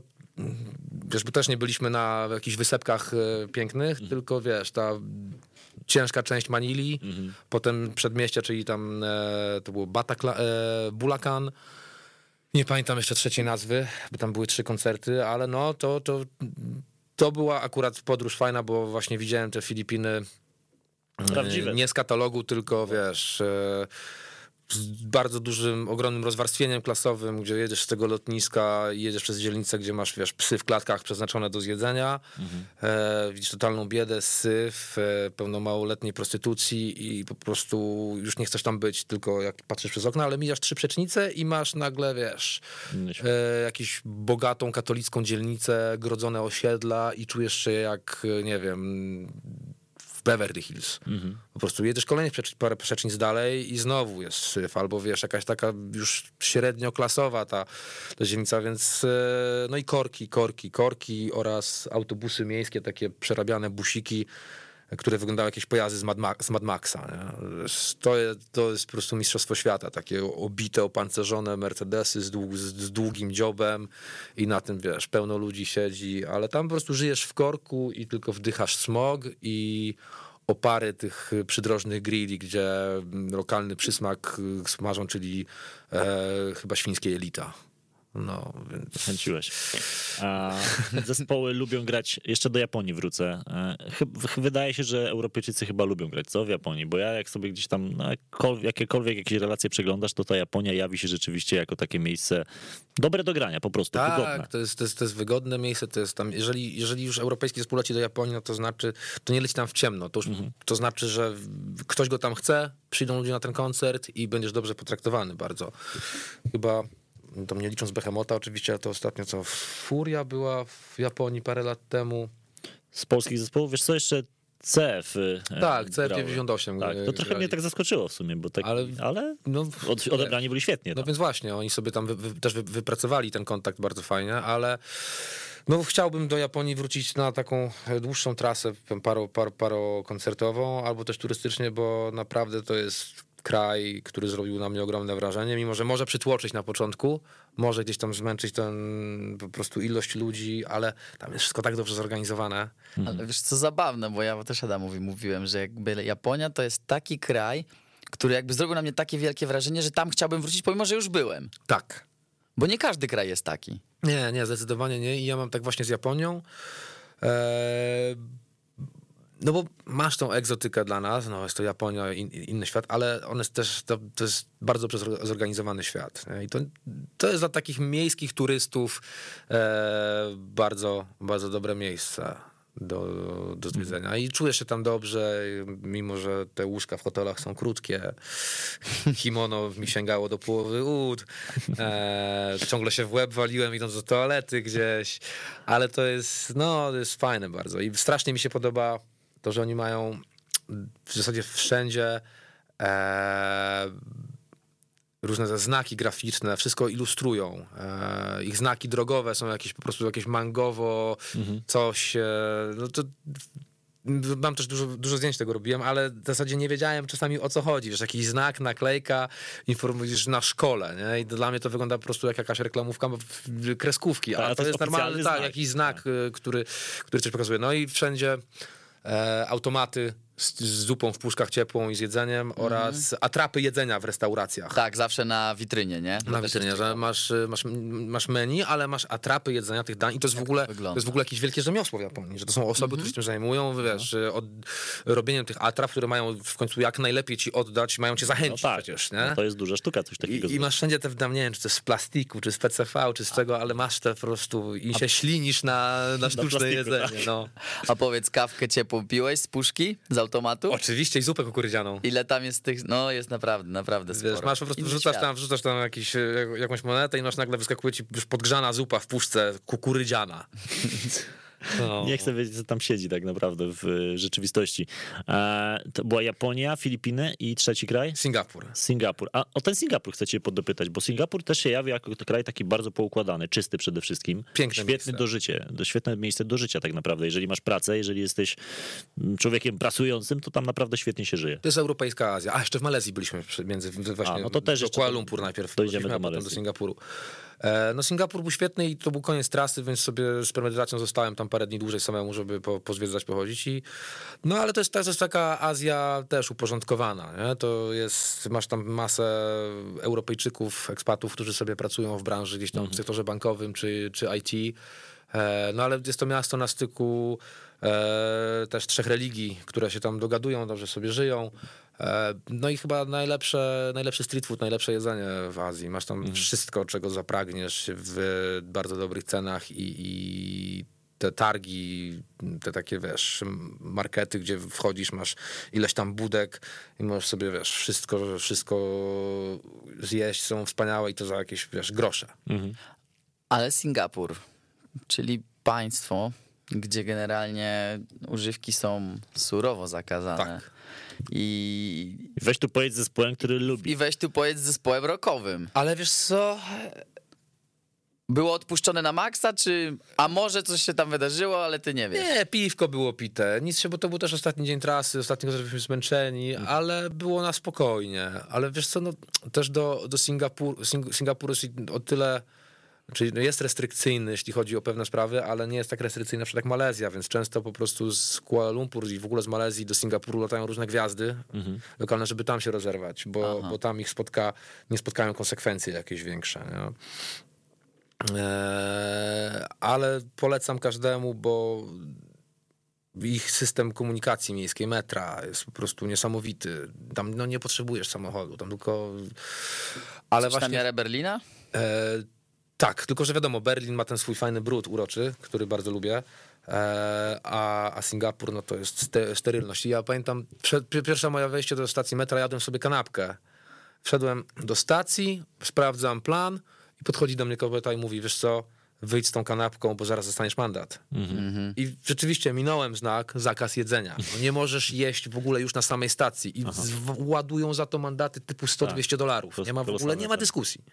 wiesz, bo też nie byliśmy na jakichś wysepkach e, pięknych, Mhm. tylko wiesz, ta ciężka część Manili, Mhm. potem przedmieście, czyli tam e, to było Batakla, e, Bulacan. Nie pamiętam jeszcze trzeciej nazwy, bo tam były trzy koncerty, ale no to, to, to była akurat podróż fajna, bo właśnie widziałem te Filipiny e, Prawdziwe. nie z katalogu, tylko wiesz. E, z bardzo dużym, ogromnym rozwarstwieniem klasowym, gdzie jedziesz z tego lotniska i jedziesz przez dzielnicę, gdzie masz, wiesz, psy w klatkach przeznaczone do zjedzenia, e, widzisz totalną biedę, syf, e, pełno małoletniej prostytucji i po prostu już nie chcesz tam być, tylko jak patrzysz przez okno, ale mijasz trzy przecznice i masz nagle, wiesz, e, jakąś bogatą katolicką dzielnicę, grodzone osiedla i czujesz się jak, nie wiem, Beverly Hills. Po prostu jedziesz kolejnych przecz- parę przecznic dalej i znowu jest syf, albo wiesz, jakaś taka już średnio klasowa ta, ta dzielnica, więc e, no i korki, korki, korki oraz autobusy miejskie, takie przerabiane busiki, które wyglądały jak jakieś pojazdy z Mad, Ma- z Mad Maxa. To, jest, to jest po prostu mistrzostwo świata, takie obite, opancerzone Mercedesy z, z, długim dziobem i na tym, wiesz, pełno ludzi siedzi, ale tam po prostu żyjesz w korku i tylko wdychasz smog i opary tych przydrożnych grilli, gdzie lokalny przysmak smażą, czyli e, chyba świńskie jelita. No, więc... Chęciłeś. A zespoły lubią grać, jeszcze do Japonii wrócę. E, Wydaje się, że Europejczycy chyba lubią grać, co w Japonii, bo ja jak sobie gdzieś tam no, jakiekolwiek jakieś relacje przeglądasz, to ta Japonia jawi się rzeczywiście jako takie miejsce dobre do grania, po prostu, wygodne. Tak, to jest, to, jest, to jest wygodne miejsce, to jest tam, jeżeli, jeżeli już europejski zespół leci do Japonii, no to znaczy, to nie leci tam w ciemno, to, już, Mhm. to znaczy, że ktoś go tam chce, przyjdą ludzie na ten koncert i będziesz dobrze potraktowany bardzo. Chyba, to nie licząc Behemota oczywiście, ale to ostatnio co, Furia była w Japonii parę lat temu. Z polskich zespołów, wiesz co, jeszcze CF. e, Tak, grały. CF98 Tak, to trochę grali. mnie tak zaskoczyło w sumie, bo tak, ale, Ale- No, od, odebrani byli świetnie. No tam. więc właśnie, oni sobie tam wy, wy, też wy, wypracowali ten kontakt bardzo fajnie, ale no chciałbym do Japonii wrócić na taką e, dłuższą trasę, paro, paro, paro koncertową, albo też turystycznie, bo naprawdę to jest kraj, który zrobił na mnie ogromne wrażenie, mimo że może przytłoczyć na początku, może gdzieś tam zmęczyć ten po prostu ilość ludzi, ale tam jest wszystko tak dobrze zorganizowane. Ale wiesz co zabawne, bo ja też Adamowi mówiłem, że jakby Japonia to jest taki kraj, który jakby zrobił na mnie takie wielkie wrażenie, że tam chciałbym wrócić, pomimo że już byłem. Tak. Bo nie każdy kraj jest taki. Nie, nie, zdecydowanie nie. I ja mam tak właśnie z Japonią. Eee, no bo masz tą egzotykę dla nas, no jest to Japonia, in, inny świat, ale on jest też, to, to jest bardzo zorganizowany świat. nie? I to, to jest dla takich miejskich turystów e, bardzo, bardzo dobre miejsce do, do zwiedzenia. I czujesz się tam dobrze, mimo że te łóżka w hotelach są krótkie. Kimono mi sięgało do połowy ud. E, ciągle się w łeb waliłem idąc do toalety gdzieś. Ale to jest, no, to jest fajne bardzo. I strasznie mi się podoba to, że oni mają w zasadzie wszędzie e, różne znaki graficzne, wszystko ilustrują. E, ich znaki drogowe są jakieś po prostu jakieś mangowo, coś. E, no to Mam też dużo, dużo zdjęć tego robiłem, ale w zasadzie nie wiedziałem czasami o co chodzi. Wiesz, jakiś znak, naklejka, informujesz na szkole, nie? I dla mnie to wygląda po prostu jak jakaś reklamówka kreskówki, Tak, a to to jest jest normalny, tak, jakiś znak, y, który, który coś pokazuje. No i wszędzie automaty z, z zupą w puszkach ciepłą i z jedzeniem oraz atrapy jedzenia w restauracjach. Tak, zawsze na witrynie, nie? To Na witrynie, że masz, masz, masz menu, ale masz atrapy jedzenia tych dań i to jest, w ogóle, to wygląda? jest w ogóle jakieś wielkie rzemiosło w Japonii, że to są osoby, które się tym zajmują, wiesz, y, od robieniem tych atrap, które mają w końcu jak najlepiej ci oddać, mają cię No zachęcić tak, przecież, nie? no to jest duża sztuka, coś takiego. I, I masz wszędzie te, nie wiem, czy to jest z plastiku, czy z PCV, czy z czego, ale masz te po prostu i się ślinisz na, na sztuczne plastiku, jedzenie, tak. no. A powiedz, kawkę ciepłą piłeś z puszki, z automatu? Oczywiście i zupę kukurydzianą. Ile tam jest tych, no jest naprawdę, naprawdę sporo. Wiesz, masz po prostu Inny wrzucasz świat. tam, wrzucasz tam jakiś, e, jak- jakąś monetę i masz nagle wyskakuje ci już podgrzana zupa w puszce kukurydziana. No. Nie chcę wiedzieć, co tam siedzi tak naprawdę w rzeczywistości. E, to była Japonia, Filipiny i trzeci kraj? Singapur. Singapur. A o ten Singapur chcę cię podopytać, bo Singapur też się jawi jako kraj taki bardzo poukładany, czysty przede wszystkim. Piękne Świetny miejsce. do życia, do, świetne miejsce do życia tak naprawdę. Jeżeli masz pracę, jeżeli jesteś mm, człowiekiem pracującym, to tam naprawdę świetnie się żyje. To jest europejska Azja. A, jeszcze w Malezji byliśmy między właśnie A, no to też do Kuala Lumpur najpierw. dojdziemy do a potem do Malezji. Singapuru. E, No Singapur był świetny i to był koniec trasy, więc sobie z premedytacją zostałem tam parę dni dłużej samemu, żeby po, pozwiedzać, pochodzić. I, no ale to jest, to jest taka Azja też uporządkowana. Nie? To jest, masz tam masę Europejczyków, ekspatów, którzy sobie pracują w branży gdzieś tam Mhm. w sektorze bankowym czy, czy IT. E, No ale jest to miasto na styku e, też trzech religii, które się tam dogadują, dobrze sobie żyją. E, No i chyba najlepsze, najlepszy street food, najlepsze jedzenie w Azji. Masz tam wszystko, czego zapragniesz w bardzo dobrych cenach i, i te targi, te takie, wiesz, markety, gdzie wchodzisz, masz ileś tam budek i możesz sobie, wiesz, wszystko, wszystko zjeść, są wspaniałe i to za jakieś, wiesz, grosze. Ale Singapur, czyli państwo, gdzie generalnie używki są surowo zakazane. Tak. I, Weź tu pojedź z zespołem, który lubi. I weź tu pojedź z zespołem rockowym. Ale wiesz co, Było odpuszczone na maksa, czy... A może coś się tam wydarzyło, ale ty nie wiesz. Nie, piwko było pite. Nic się, bo to był też ostatni dzień trasy, ostatni raz byliśmy zmęczeni, ale było na spokojnie. Ale wiesz co, no, też do, do Singapuru, Sing, Singapuru jest o tyle, czyli no jest restrykcyjny, jeśli chodzi o pewne sprawy, ale nie jest tak restrykcyjny na przykład jak Malezja, więc często po prostu z Kuala Lumpur i w ogóle z Malezji do Singapuru latają różne gwiazdy lokalne, żeby tam się rozerwać, bo, bo tam ich spotka, nie spotkają konsekwencje jakieś większe. Nie? E, ale polecam każdemu, bo ich system komunikacji miejskiej, metra jest po prostu niesamowity. Tam no, nie potrzebujesz samochodu, tam tylko... Ale Coś na właśnie... miarę Berlina? E, tak, tylko że wiadomo, Berlin ma ten swój fajny brud uroczy, który bardzo lubię, e, a, a Singapur no to jest ste, sterylność. I ja pamiętam, pierwsze moje wejście do stacji metra, jadłem sobie kanapkę. Wszedłem do stacji, sprawdzam plan i podchodzi do mnie kobieta i mówi, wiesz co, wyjdź z tą kanapką, bo zaraz dostaniesz mandat. I rzeczywiście minąłem znak, zakaz jedzenia. No nie możesz jeść w ogóle już na samej stacji i ładują za to mandaty typu 100-200 dolarów. To Nie ma w ogóle, nie ma tak. dyskusji.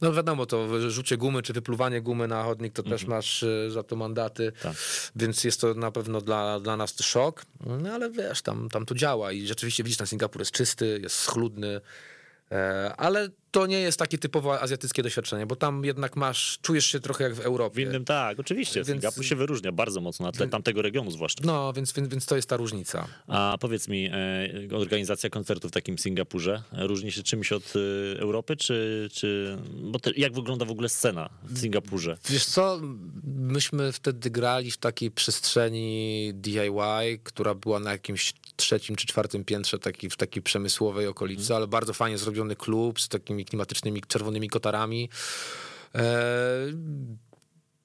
No wiadomo, to rzucie gumy czy wypluwanie gumy na chodnik, to też masz y, za to mandaty, Tak. więc jest to na pewno dla, dla nas szok, no ale wiesz, tam, tam to działa i rzeczywiście widzisz, ten Singapur jest czysty, jest schludny, e, ale to nie jest takie typowo azjatyckie doświadczenie, bo tam jednak masz, czujesz się trochę jak w W Europie. innym tak, oczywiście. Więc- Singapur się wyróżnia bardzo mocno na tle tamtego regionu zwłaszcza. No, więc, więc, więc to jest ta różnica. A powiedz mi, e, organizacja koncertów w takim Singapurze różni się czymś od e, Europy, czy, czy bo te, jak wygląda w ogóle scena w Singapurze? Wiesz co, myśmy wtedy grali w takiej przestrzeni DIY, która była na jakimś trzecim czy czwartym piętrze, taki, w takiej przemysłowej okolicy, ale bardzo fajnie zrobiony klub z takimi klimatycznymi czerwonymi kotarami. E,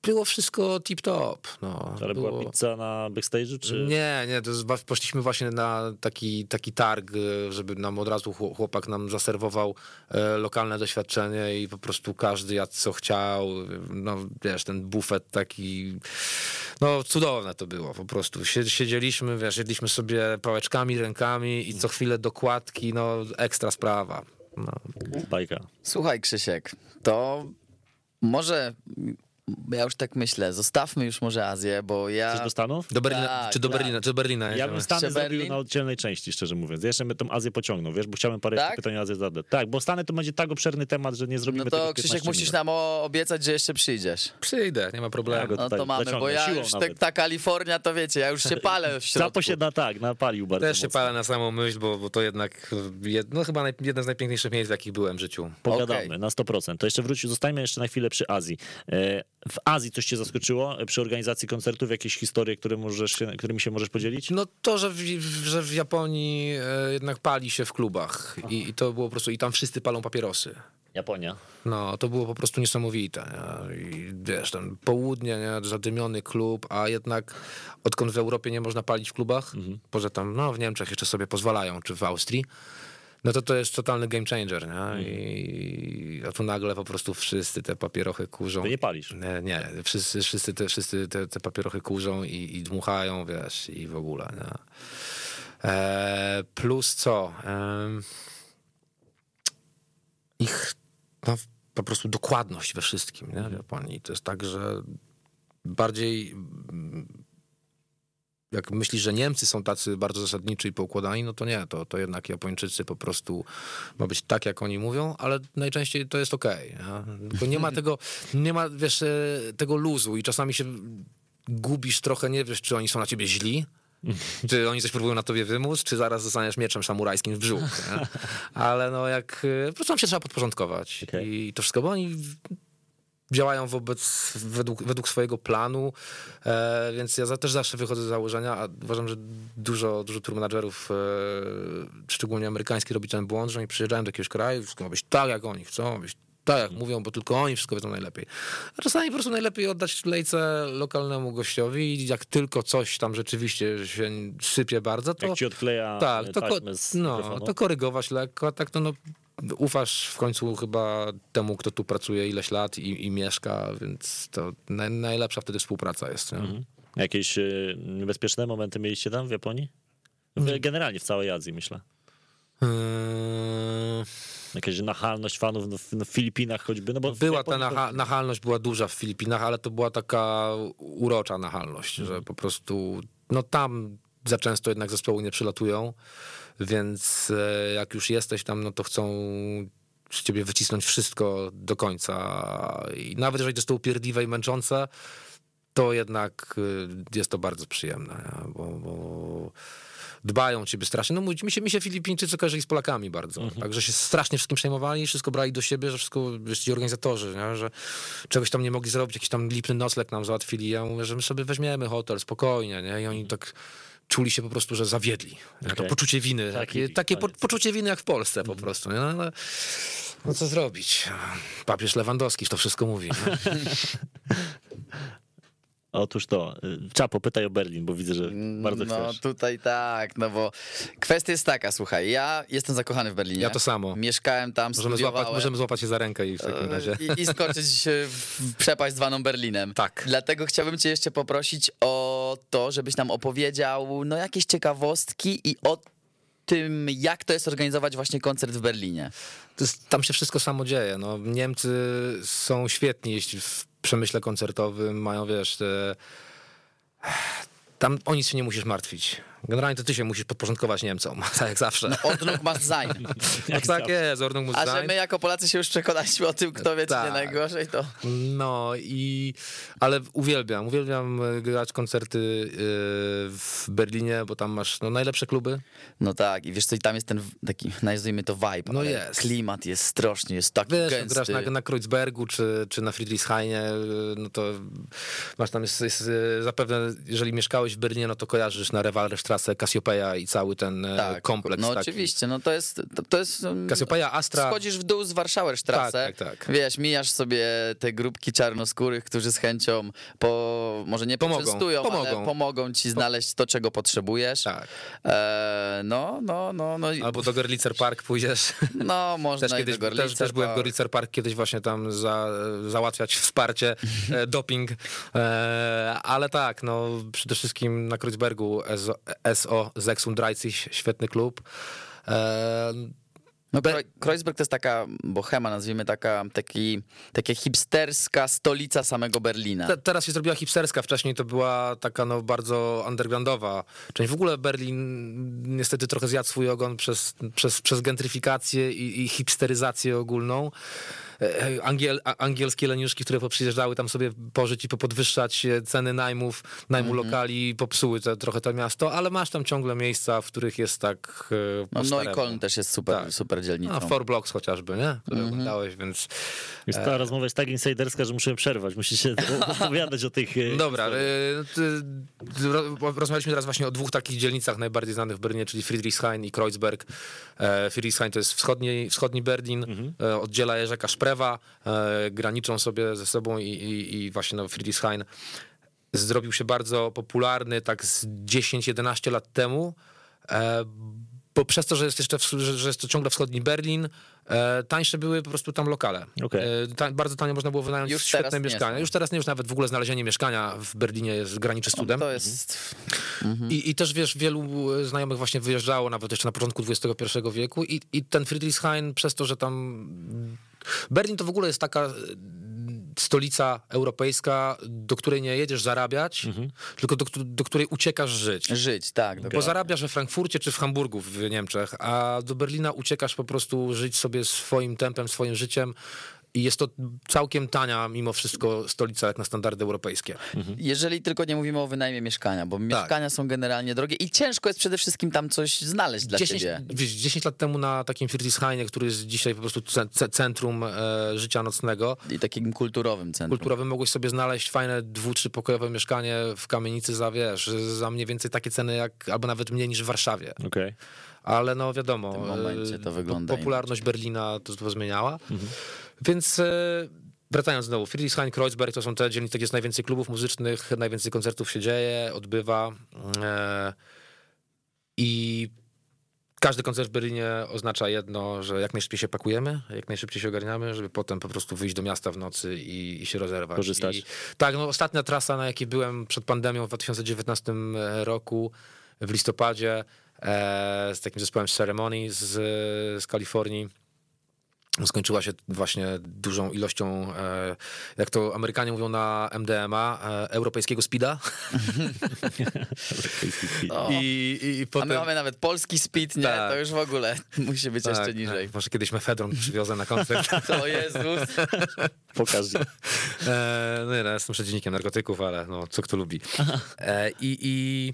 było wszystko tip-top. No, Ale było... była pizza na backstage'u, czy... Nie, nie, to jest, poszliśmy właśnie na taki, taki targ, e, żeby nam od razu chło- chłopak nam zaserwował e, lokalne doświadczenie i po prostu każdy jadł co chciał. No wiesz, ten bufet taki, no cudowne to było po prostu. Sie- Siedzieliśmy, wiesz, jedliśmy sobie pałeczkami, rękami i co chwilę dokładki, no ekstra sprawa. No. Bajka. Słuchaj, Krzysiek, to może ja już tak myślę, zostawmy już może Azję, bo ja. Chcesz do Stanów? Do Berlina, Tak, czy do tak. Berlina, czy do Berlina Ja bym Stany zrobił na oddzielnej części, szczerze mówiąc. Ja Jeszcze bym tą Azję pociągnął, wiesz, bo chciałem parę Tak? jeszcze pytań o Azję zadać. Tak, bo Stany to będzie tak obszerny temat, że nie zrobimy No tego to w 15 Krzysiek, musisz nam obiecać, że jeszcze przyjdziesz. Przyjdę, nie ma problemu. Ja go No to mamy, bo ja siłą już te, ta Kalifornia, to wiecie, ja już się palę w środku. Zapo się na tak, napalił bardzo Też się mocno. palę na samą myśl, bo, bo to jednak jed, no, chyba naj, jedno z najpiękniejszych miejsc, w jakich byłem w życiu. Pogadamy Okej. na 100%. To jeszcze wróć, zostańmy jeszcze na chwilę przy Azji. W Azji coś cię zaskoczyło przy organizacji koncertów? Jakieś historie, które możesz, się- którymi się możesz podzielić? No to, że w, że w Japonii e, jednak pali się w klubach i, i to było po prostu, i tam wszyscy palą papierosy. Japonia. No, to było po prostu niesamowite. Nie? I wiesz, ten południe, nie? zadymiony klub, a jednak odkąd w Europie nie można palić w klubach, poza tam, no w Niemczech jeszcze sobie pozwalają, czy w Austrii, no to to jest totalny game changer, nie? I, a tu nagle po prostu wszyscy te papierochy kurzą. Ty nie palisz. Nie, nie wszyscy, wszyscy, te, wszyscy te, te papierochy kurzą i, i dmuchają, wiesz, i w ogóle. Nie? E, plus co? Em, ich no, po prostu dokładność we wszystkim, nie? w Japonii. To jest tak, że bardziej jak myślisz, że Niemcy są tacy bardzo zasadniczy i poukładani, no to nie, to, to jednak Japończycy po prostu ma być tak, jak oni mówią, ale najczęściej to jest okej. nie? Bo nie ma tego, nie ma, wiesz, e, tego luzu i czasami się gubisz trochę, nie wiesz, czy oni są na ciebie źli, czy oni coś próbują na tobie wymóc, czy zaraz zostaniesz mieczem samurajskim w brzuch. Nie? Ale no jak, e, po prostu nam się trzeba podporządkować Okej. i to wszystko, bo oni działają wobec, według, według swojego planu, e, więc ja za, też zawsze wychodzę z założenia, a uważam, że dużo, dużo tour managerów, e, szczególnie amerykańskich, robi ten błąd, że oni przyjeżdżają do jakiegoś kraju, wszystko ma być tak, jak oni chcą, być tak, jak mówią, bo tylko oni wszystko wiedzą najlepiej. A czasami po prostu najlepiej oddać lejce lokalnemu gościowi i jak tylko coś tam rzeczywiście się sypie bardzo, to... Jak ci odkleja Tak, e, to, ko- no, to korygować lekko, a tak to no, ufasz w końcu chyba temu, kto tu pracuje ileś lat i, i mieszka, więc to naj, najlepsza wtedy współpraca jest. Mhm. Jakieś e, niebezpieczne momenty mieliście tam w Japonii? W- Generalnie w całej Azji, myślę. Yy, Jakaś nachalność fanów no, w, no, w Filipinach choćby. No bo Była ta Japonii nacha- nachalność była duża w Filipinach, ale to była taka urocza nachalność, że po prostu no tam za często jednak zespoły nie przylatują, więc e, jak już jesteś tam, no to chcą z ciebie wycisnąć wszystko do końca. I nawet jeżeli to jest to upierdliwe i męczące, to jednak y, jest to bardzo przyjemne, bo, bo dbają o ciebie strasznie. No mi się, mi się Filipińczycy kojarzyli z Polakami bardzo, także się strasznie wszystkim przejmowali, wszystko brali do siebie, że wszystko, wiesz, ci organizatorzy, nie? że czegoś tam nie mogli zrobić, jakiś tam lipny nocleg nam załatwili. Ja mówię, że my sobie weźmiemy hotel, spokojnie, nie? I oni tak czuli się po prostu, że zawiedli. nie? To poczucie winy, Taki takie, po, poczucie winy jak w Polsce po prostu. Nie? No, ale no co zrobić? Papież Lewandowski to wszystko mówi. Otóż to. y, Czapo, pytaj o Berlin, bo widzę, że bardzo no chcesz. tutaj tak, no bo kwestia jest taka, słuchaj, ja jestem zakochany w Berlinie. Ja to samo. Mieszkałem tam, Możemy złapać, możemy złapać się za rękę i w takim E, razie. I, I skoczyć w przepaść zwaną Berlinem. Tak. Dlatego chciałbym cię jeszcze poprosić o to, żebyś nam opowiedział no, jakieś ciekawostki i o tym, jak to jest organizować właśnie koncert w Berlinie. Jest, tam się wszystko samo dzieje. No, Niemcy są świetni, jeśli w przemyśle koncertowym mają, wiesz, te... tam o nic się nie musisz martwić. Generalnie to ty się musisz podporządkować Niemcom, tak jak zawsze. Ordnung macht sein. No, tak jest, Ordnung muss A że sein. my jako Polacy się już przekonaliśmy o tym, kto wie, czy nie Tak. najgorzej, to... No i, ale uwielbiam, uwielbiam e, grać koncerty e, w Berlinie, bo tam masz no, najlepsze kluby. No tak, i wiesz co, i tam jest ten taki, nazwijmy to vibe, No jest. klimat jest strasznie, jest taki Wiesz, jak gęsty. grasz na, na Kreuzbergu czy, czy na Friedrichshainie, no to masz tam, jest, jest, e, zapewne, jeżeli mieszkałeś w Berlinie, no to kojarzysz na Rewalderstrasse Cassiopeia i cały ten e, tak, kompleks No taki. oczywiście, no to jest, to, to jest... um, Cassiopeia, Astra, Schodzisz w dół z Warszauerstrasse, Tak, tak, tak. wiesz, mijasz sobie te grupki czarnoskórych, którzy z chęcią po, może nie Pomogą, pomogą. pomogą ci znaleźć to, czego potrzebujesz. tak. E, no, no, no, no, Albo do Gorlitzer Park pójdziesz. no można Też, kiedyś, do Gorlicer, też, też byłem w Park. Gorlitzer Park kiedyś właśnie tam za, załatwiać wsparcie, e, doping, e, ale tak, no przede wszystkim na Kreuzbergu SO, SO Sechsunddreißig, świetny klub. E, No, Be- Kreu- Kreuzberg to jest taka bohema, nazwijmy taka, taki, taka hipsterska stolica samego Berlina. te, teraz się zrobiła hipsterska, wcześniej to była taka no bardzo undergroundowa część. W ogóle Berlin niestety trochę zjadł swój ogon przez, przez, przez gentryfikację i, i hipsteryzację ogólną. E, Angiel, a- angielskie leniuszki, które poprzyjeżdżały tam sobie pożyć i popodwyższać e, ceny najmów, najmu Mhm. lokali, popsuły te, trochę to miasto, ale masz tam ciągle miejsca, w których jest tak e, No, no i. Koln też jest super, Tak. super dzielnicą. A, Four Blocks chociażby, nie? Które oglądałeś, więc... Jest ta rozmowa jest tak insiderska, że muszę przerwać. Musicie opowiadać o tych e, Dobra, rozmawialiśmy teraz właśnie o dwóch takich dzielnicach najbardziej znanych w Berlinie, czyli Friedrichshain i Kreuzberg. E, Friedrichshain to jest wschodni, wschodni Berlin, e, oddziela je rzeka Szprewa, e, graniczą sobie ze sobą i, i, i właśnie no, Friedrichshain zrobił się bardzo popularny tak z 10-11 lat temu, e, bo przez to, że jest jeszcze, w, że, że jest to ciągle wschodni Berlin, e, tańsze były po prostu tam lokale. E, ta, bardzo tanio można było wynająć Już świetne mieszkania. Już teraz nie, już nawet w ogóle znalezienie mieszkania w Berlinie jest graniczy z cudem. To jest... I, I też wiesz, wielu znajomych właśnie wyjeżdżało nawet jeszcze na początku XXI wieku i, i ten Friedrichshain przez to, że tam Berlin to w ogóle jest taka e, stolica europejska, do której nie jedziesz zarabiać, tylko do, do której uciekasz żyć. Żyć, tak. Bo dokładnie. zarabiasz we Frankfurcie czy w Hamburgu w Niemczech, a do Berlina uciekasz po prostu żyć sobie swoim tempem, swoim życiem. I jest to całkiem tania, mimo wszystko, stolica jak na standardy europejskie. Jeżeli tylko nie mówimy o wynajmie mieszkania, bo mieszkania są generalnie drogie i ciężko jest przede wszystkim tam coś znaleźć dla 10, ciebie. wiesz, 10 lat temu na takim Friedrichshainie, który jest dzisiaj po prostu ce- ce- centrum e, życia nocnego, I takim kulturowym centrum. kulturowym, mogłeś sobie znaleźć fajne dwu, trzypokojowe mieszkanie w kamienicy za, wiesz, za mniej więcej takie ceny, jak, albo nawet mniej niż w Warszawie. Okej. Ale no wiadomo, W tym momencie to e, wygląda popularność Berlina to, to zmieniała. Mhm. Więc e, wracając znowu, Friedrichshain, Kreuzberg to są te dzielnice, gdzie jest najwięcej klubów muzycznych, najwięcej koncertów się dzieje, odbywa. E, I każdy koncert w Berlinie oznacza jedno, że jak najszybciej się pakujemy, jak najszybciej się ogarniamy, żeby potem po prostu wyjść do miasta w nocy i, i się rozerwać. Korzystać. I, tak, no ostatnia trasa, na jakiej byłem przed pandemią w 2019 roku, w listopadzie, e, z takim zespołem Ceremony z, z Kalifornii. Skończyła się właśnie dużą ilością, e, jak to Amerykanie mówią na MDMA, e, europejskiego speeda. O. I, i, i A potem... my mamy nawet polski speed, nie? Tak. To już w ogóle musi być jeszcze niżej. Tak, może kiedyś mefedron przywiozę na koncert. To Jezus. Pokaż. E, no nie, no, jestem przeciwnikiem narkotyków, ale no, co kto lubi. E, I, i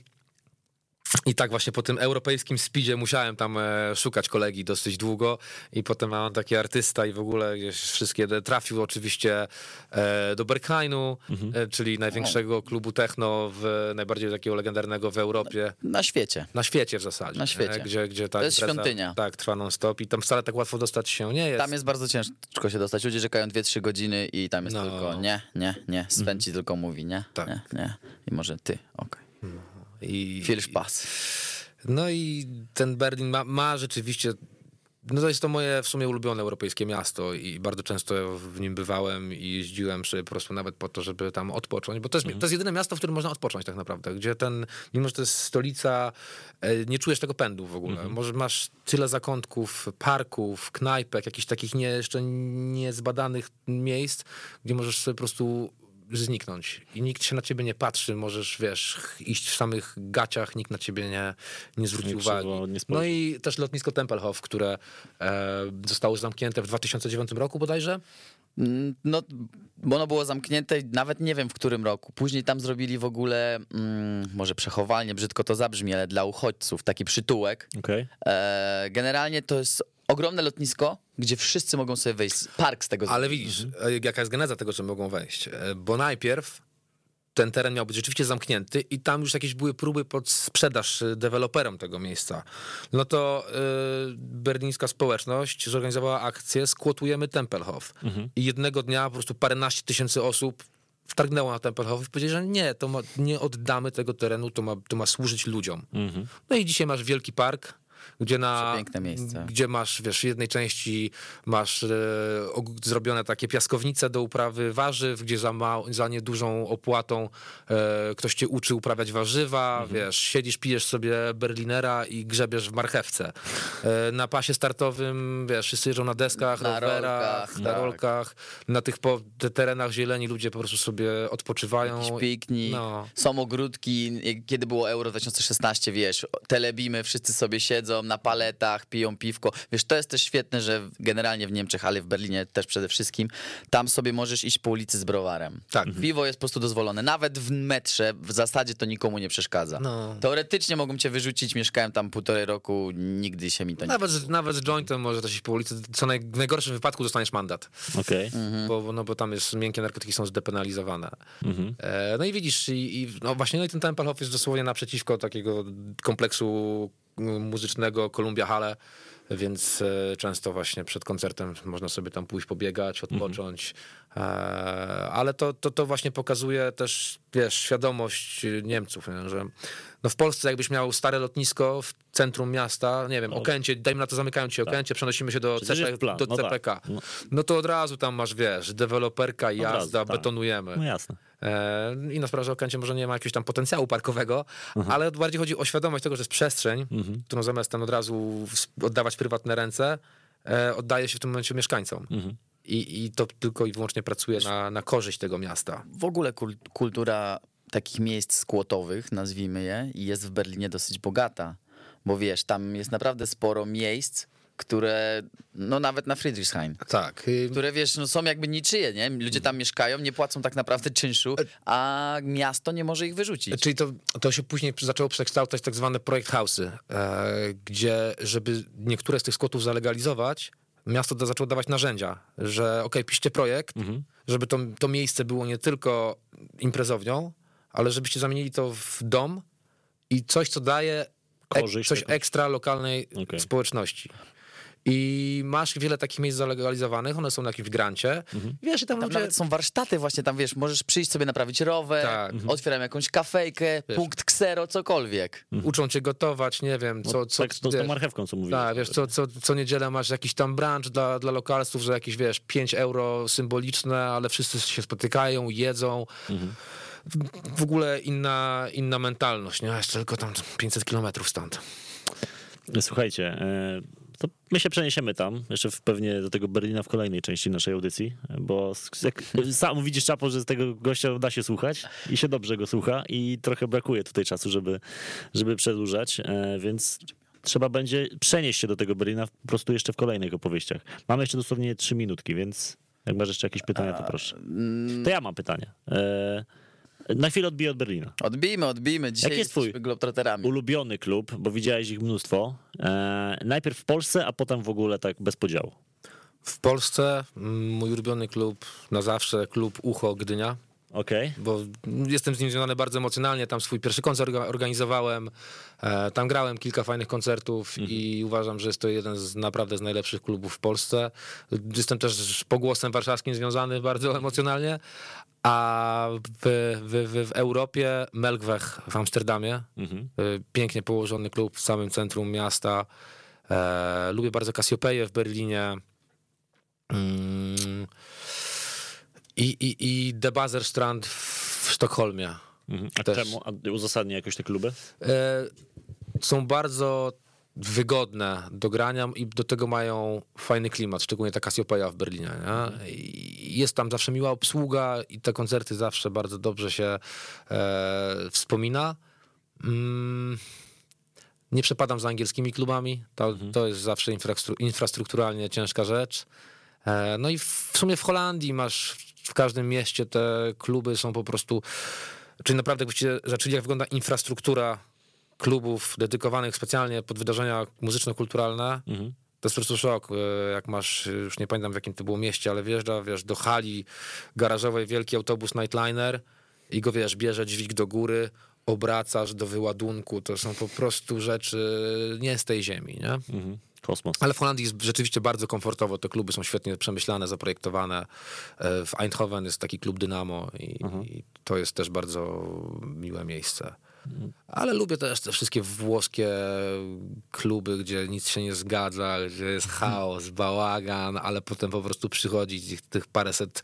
I tak właśnie po tym europejskim speedzie musiałem tam e, szukać kolegi dosyć długo i potem mam taki artysta i w ogóle gdzieś wszystkie trafił oczywiście e, do Berghainu, e, czyli największego klubu techno, w, najbardziej takiego legendarnego w Europie. Na świecie. Na świecie w zasadzie. Na świecie. Gdzie, gdzie ta To jest impreza, świątynia. Tak, trwa non-stop i tam wcale tak łatwo dostać się nie jest. Tam jest bardzo ciężko się dostać. Ludzie czekają 2-3 godziny i tam jest No. tylko nie, nie, nie. Sven ci tylko mówi nie, Tak. nie, nie. I może ty, okej. I, Filsz pas. No i ten Berlin ma, ma rzeczywiście. No to jest to moje w sumie ulubione europejskie miasto i bardzo często w nim bywałem i jeździłem sobie po prostu nawet po to, żeby tam odpocząć, bo to jest, to jest jedyne miasto, w którym można odpocząć tak naprawdę, gdzie ten, mimo że to jest stolica, e, nie czujesz tego pędu w ogóle. Może masz tyle zakątków, parków, knajpek, jakichś takich nie, jeszcze niezbadanych miejsc, gdzie możesz sobie po prostu zniknąć i nikt się na ciebie nie patrzy, możesz, wiesz, iść w samych gaciach, nikt na ciebie nie, nie zwróci Nie uwagi. nie no i też lotnisko Tempelhof, które e, zostało zamknięte w 2009 roku bodajże. Mm, No, bo ono było zamknięte, nawet nie wiem w którym roku. Później tam zrobili w ogóle, mm, może przechowalnie, brzydko to zabrzmi, ale dla uchodźców, taki przytułek. Okej. E, generalnie to jest ogromne lotnisko, gdzie wszyscy mogą sobie wejść. Park z tego Ale widzisz, e, jaka jest geneza tego, że mogą wejść. E, Bo najpierw ten teren miał być rzeczywiście zamknięty i tam już jakieś były próby pod sprzedaż e, deweloperom tego miejsca. No to y, berlińska społeczność zorganizowała akcję Skłotujemy Tempelhof. I jednego dnia po prostu paręnaście tysięcy osób wtargnęło na Tempelhof i powiedzieli, że nie, to ma, nie oddamy tego terenu, to ma, to ma służyć ludziom. No i dzisiaj masz wielki park, gdzie na... Gdzie masz, wiesz, w jednej części masz e, zrobione takie piaskownice do uprawy warzyw, gdzie za, ma, za niedużą opłatą e, ktoś cię uczy uprawiać warzywa, Mhm. wiesz, siedzisz, pijesz sobie berlinera i grzebiesz w marchewce. E, na pasie startowym, wiesz, wszyscy jeżdżą na deskach, Na rowerach, rolkach, na tak. rolkach. Na tych po, te terenach zieleni ludzie po prostu sobie odpoczywają. Jakiś piknik, No. są ogródki, kiedy było Euro 2016, wiesz, telebimy, wszyscy sobie siedzą na paletach, piją piwko. Wiesz, to jest też świetne, że generalnie w Niemczech, ale w Berlinie też przede wszystkim, tam sobie możesz iść po ulicy z browarem. Tak. Piwo jest po prostu dozwolone. Nawet w metrze w zasadzie to nikomu nie przeszkadza. No. Teoretycznie mogą cię wyrzucić, mieszkałem tam półtorej roku, nigdy się mi to nie... Nawet, z- nawet z jointem może też iść po ulicy, co naj, w najgorszym wypadku dostaniesz mandat. Okej. Mhm. Bo, no, bo tam jest miękkie narkotyki są zdepenalizowane. Mhm. E, no i widzisz, i, i no właśnie no i ten Tempelhof jest dosłownie naprzeciwko takiego kompleksu muzycznego Columbia Halle, więc e, często właśnie przed koncertem można sobie tam pójść pobiegać, odpocząć. E, ale to, to, to właśnie pokazuje też, wiesz, świadomość Niemców, nie? że no w Polsce jakbyś miał stare lotnisko w centrum miasta, nie wiem, Okęcie, dajmy na to zamykają ci Okęcie, przenosimy się do, CP, do no tak. CPK. No. No to od razu tam masz, wiesz, deweloperka, razu, jazda, tak. betonujemy. No jasne. E, Inna sprawa, że Okęcie może nie ma jakiegoś tam potencjału parkowego, ale bardziej chodzi o świadomość tego, że jest przestrzeń, którą zamiast tam od razu oddawać prywatne ręce, e, oddaje się w tym momencie mieszkańcom. I, I to tylko i wyłącznie pracuje na, na korzyść tego miasta. w ogóle kul- kultura takich miejsc skłotowych, nazwijmy je, jest w Berlinie dosyć bogata. Bo wiesz, tam jest naprawdę sporo miejsc, które, no nawet na Friedrichshain, Tak. y, które wiesz, no są jakby niczyje, nie? Ludzie tam mieszkają, nie płacą tak naprawdę czynszu, a miasto nie może ich wyrzucić. Czyli to, to się później zaczęło przekształcać w tak zwane projekt house'y, e, gdzie żeby niektóre z tych skłotów zalegalizować, miasto da, zaczęło dawać narzędzia, że okej, piszcie projekt, żeby to, to miejsce było nie tylko imprezownią, ale żebyście zamienili to w dom i coś, co daje Korzyść coś ekstra lokalnej Okej. społeczności. I masz wiele takich miejsc zalegalizowanych, one są na jakimś grancie. Wiesz, i tam, Tam ludzie... nawet są warsztaty właśnie, tam wiesz, możesz przyjść sobie naprawić rower, Tak. otwieram jakąś kafejkę, punkt ksero, cokolwiek. uczą cię gotować, nie wiem, co... No, co tak, to z tą wiesz. marchewką, co mówiłeś. Tak, wiesz, co, co, co niedzielę masz jakiś tam brunch dla, dla lokalsów, że jakieś, wiesz, 5 euro symboliczne, ale wszyscy się spotykają, jedzą. W, w ogóle inna, inna mentalność, nie? Jeszcze tylko tam 500 kilometrów stąd. Słuchajcie, e, to my się przeniesiemy tam, jeszcze w, pewnie do tego Berlina w kolejnej części naszej audycji, bo jak sam widzisz, Czapo, że z tego gościa da się słuchać i się dobrze go słucha i trochę brakuje tutaj czasu, żeby, żeby przedłużać, e, więc trzeba będzie przenieść się do tego Berlina po prostu jeszcze w kolejnych opowieściach. Mamy jeszcze dosłownie trzy minutki, więc jak masz jeszcze jakieś pytania, to proszę. To ja mam pytanie. E, Na chwilę odbiję od Berlina. Odbijmy, odbijmy. Dzisiaj Jaki jest twój. Ulubiony klub, bo widziałeś ich mnóstwo. E, najpierw w Polsce, a potem w ogóle tak bez podziału. W Polsce mm, mój ulubiony klub na zawsze, klub Ucho Gdynia. Okej. bo jestem z nim związany bardzo emocjonalnie. Tam swój pierwszy koncert orga- organizowałem, e, tam grałem kilka fajnych koncertów i uważam, że jest to jeden z naprawdę z najlepszych klubów w Polsce. Jestem też pogłosem warszawskim związany bardzo emocjonalnie. A w, w, w, Europie Melkweg w Amsterdamie. Mhm. E, Pięknie położony klub w samym centrum miasta. E, lubię bardzo Cassiopeię w Berlinie. Mm. I, i, i The Buzzer Strand w Sztokholmie. Mhm. A Też. czemu? A uzasadnia jakoś te kluby? E, są bardzo wygodne do grania i do tego mają fajny klimat, szczególnie ta Cassiopeia w Berlinie. Nie? Jest tam zawsze miła obsługa i te koncerty zawsze bardzo dobrze się e, wspomina. Mm, nie przepadam za angielskimi klubami, to, to jest zawsze infrastru- infrastrukturalnie ciężka rzecz. E, no i w sumie w Holandii masz w każdym mieście te kluby są po prostu, czyli naprawdę jakbyście zaczęli jak wygląda infrastruktura klubów dedykowanych specjalnie pod wydarzenia muzyczno-kulturalne, Mhm. to jest po prostu szok, e, jak masz, już nie pamiętam w jakim to było mieście, ale wjeżdża, wiesz, do hali garażowej wielki autobus Nightliner i go, wiesz, bierze dźwig do góry, obracasz do wyładunku, to są po prostu rzeczy nie z tej ziemi, nie? Mhm. Kosmos. Ale w Holandii jest rzeczywiście bardzo komfortowo, te kluby są świetnie przemyślane, zaprojektowane. E, W Eindhoven jest taki klub Dynamo i, i to jest też bardzo miłe miejsce. Ale lubię też te wszystkie włoskie kluby, gdzie nic się nie zgadza, gdzie jest chaos, bałagan, ale potem po prostu przychodzi tych, tych paręset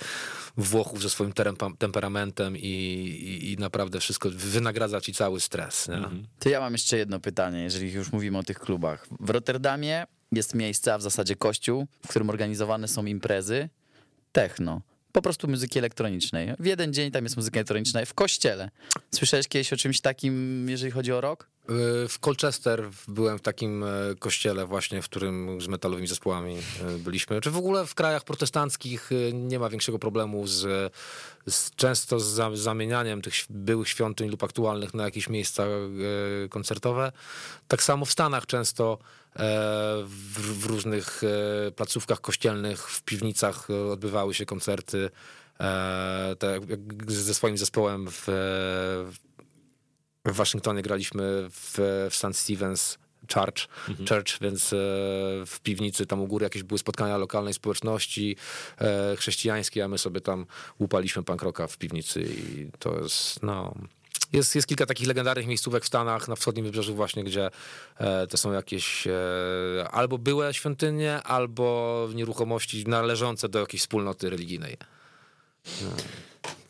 Włochów ze swoim temperamentem i, i, i naprawdę wszystko wynagradza ci cały stres. Nie? To ja mam jeszcze jedno pytanie, jeżeli już mówimy o tych klubach. W Rotterdamie jest miejsce, a w zasadzie kościół, w którym organizowane są imprezy techno. Po prostu muzyki elektronicznej. W jeden dzień tam jest muzyka elektroniczna w kościele. Słyszałeś kiedyś o czymś takim, jeżeli chodzi o rok? Y, W Colchester byłem w takim e, kościele właśnie, w którym z metalowymi zespołami e, byliśmy. Czy w ogóle w krajach protestanckich e, nie ma większego problemu z, z często z za- zamienianiem tych byłych świątyń lub aktualnych na jakieś miejsca koncertowe. Tak samo w Stanach często w, w różnych e, placówkach kościelnych, w piwnicach e, odbywały się koncerty. E, tak ze swoim zespołem w, w Waszyngtonie graliśmy w, w St. Stephen's Church, Church, więc e, w piwnicy tam u góry jakieś były spotkania lokalnej społeczności e, chrześcijańskiej, a my sobie tam łupaliśmy punk rocka w piwnicy i to jest, no... Jest, jest kilka takich legendarnych miejscówek w Stanach, na wschodnim wybrzeżu właśnie, gdzie e, to są jakieś e, albo były świątynie, albo nieruchomości należące do jakiejś wspólnoty religijnej.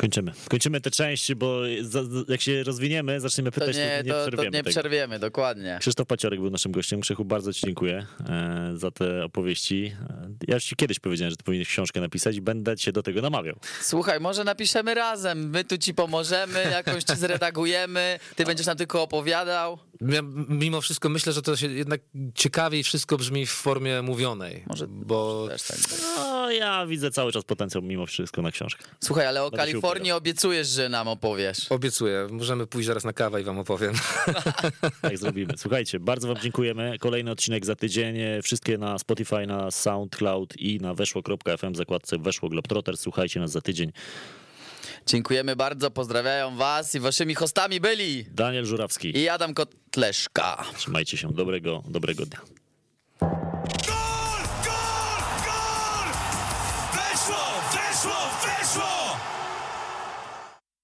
Kończymy. Kończymy tę część, bo za, za- jak się rozwiniemy, zaczniemy To pytać, nie, to, to przerwiemy nie tego. przerwiemy, dokładnie. Krzysztof Paciorek był naszym gościem. Krzychu, bardzo ci dziękuję e, za te opowieści. E, Ja już ci kiedyś powiedziałem, że ty powinieneś książkę napisać i będę cię do tego namawiał. Słuchaj, może napiszemy razem. My tu ci pomożemy, jakąś ci zredagujemy. Ty będziesz nam tylko opowiadał. Ja mimo wszystko myślę, że to się jednak ciekawiej wszystko brzmi w formie mówionej. Może bo Też tak. No, ja widzę cały czas potencjał mimo wszystko na książkę. Słuchaj, ale o Kalifornii obiecujesz, że nam opowiesz. obiecuję, możemy pójść zaraz na kawę i wam opowiem. Tak zrobimy. Słuchajcie, bardzo wam dziękujemy. Kolejny odcinek za tydzień. Wszystkie na Spotify, na SoundCloud i na weszło.fm zakładce Weszło Globetrotter. Słuchajcie nas za tydzień. Dziękujemy bardzo, pozdrawiają was i waszymi hostami byli Daniel Żurawski i Adam Kotleszka. Trzymajcie się, dobrego, dobrego dnia.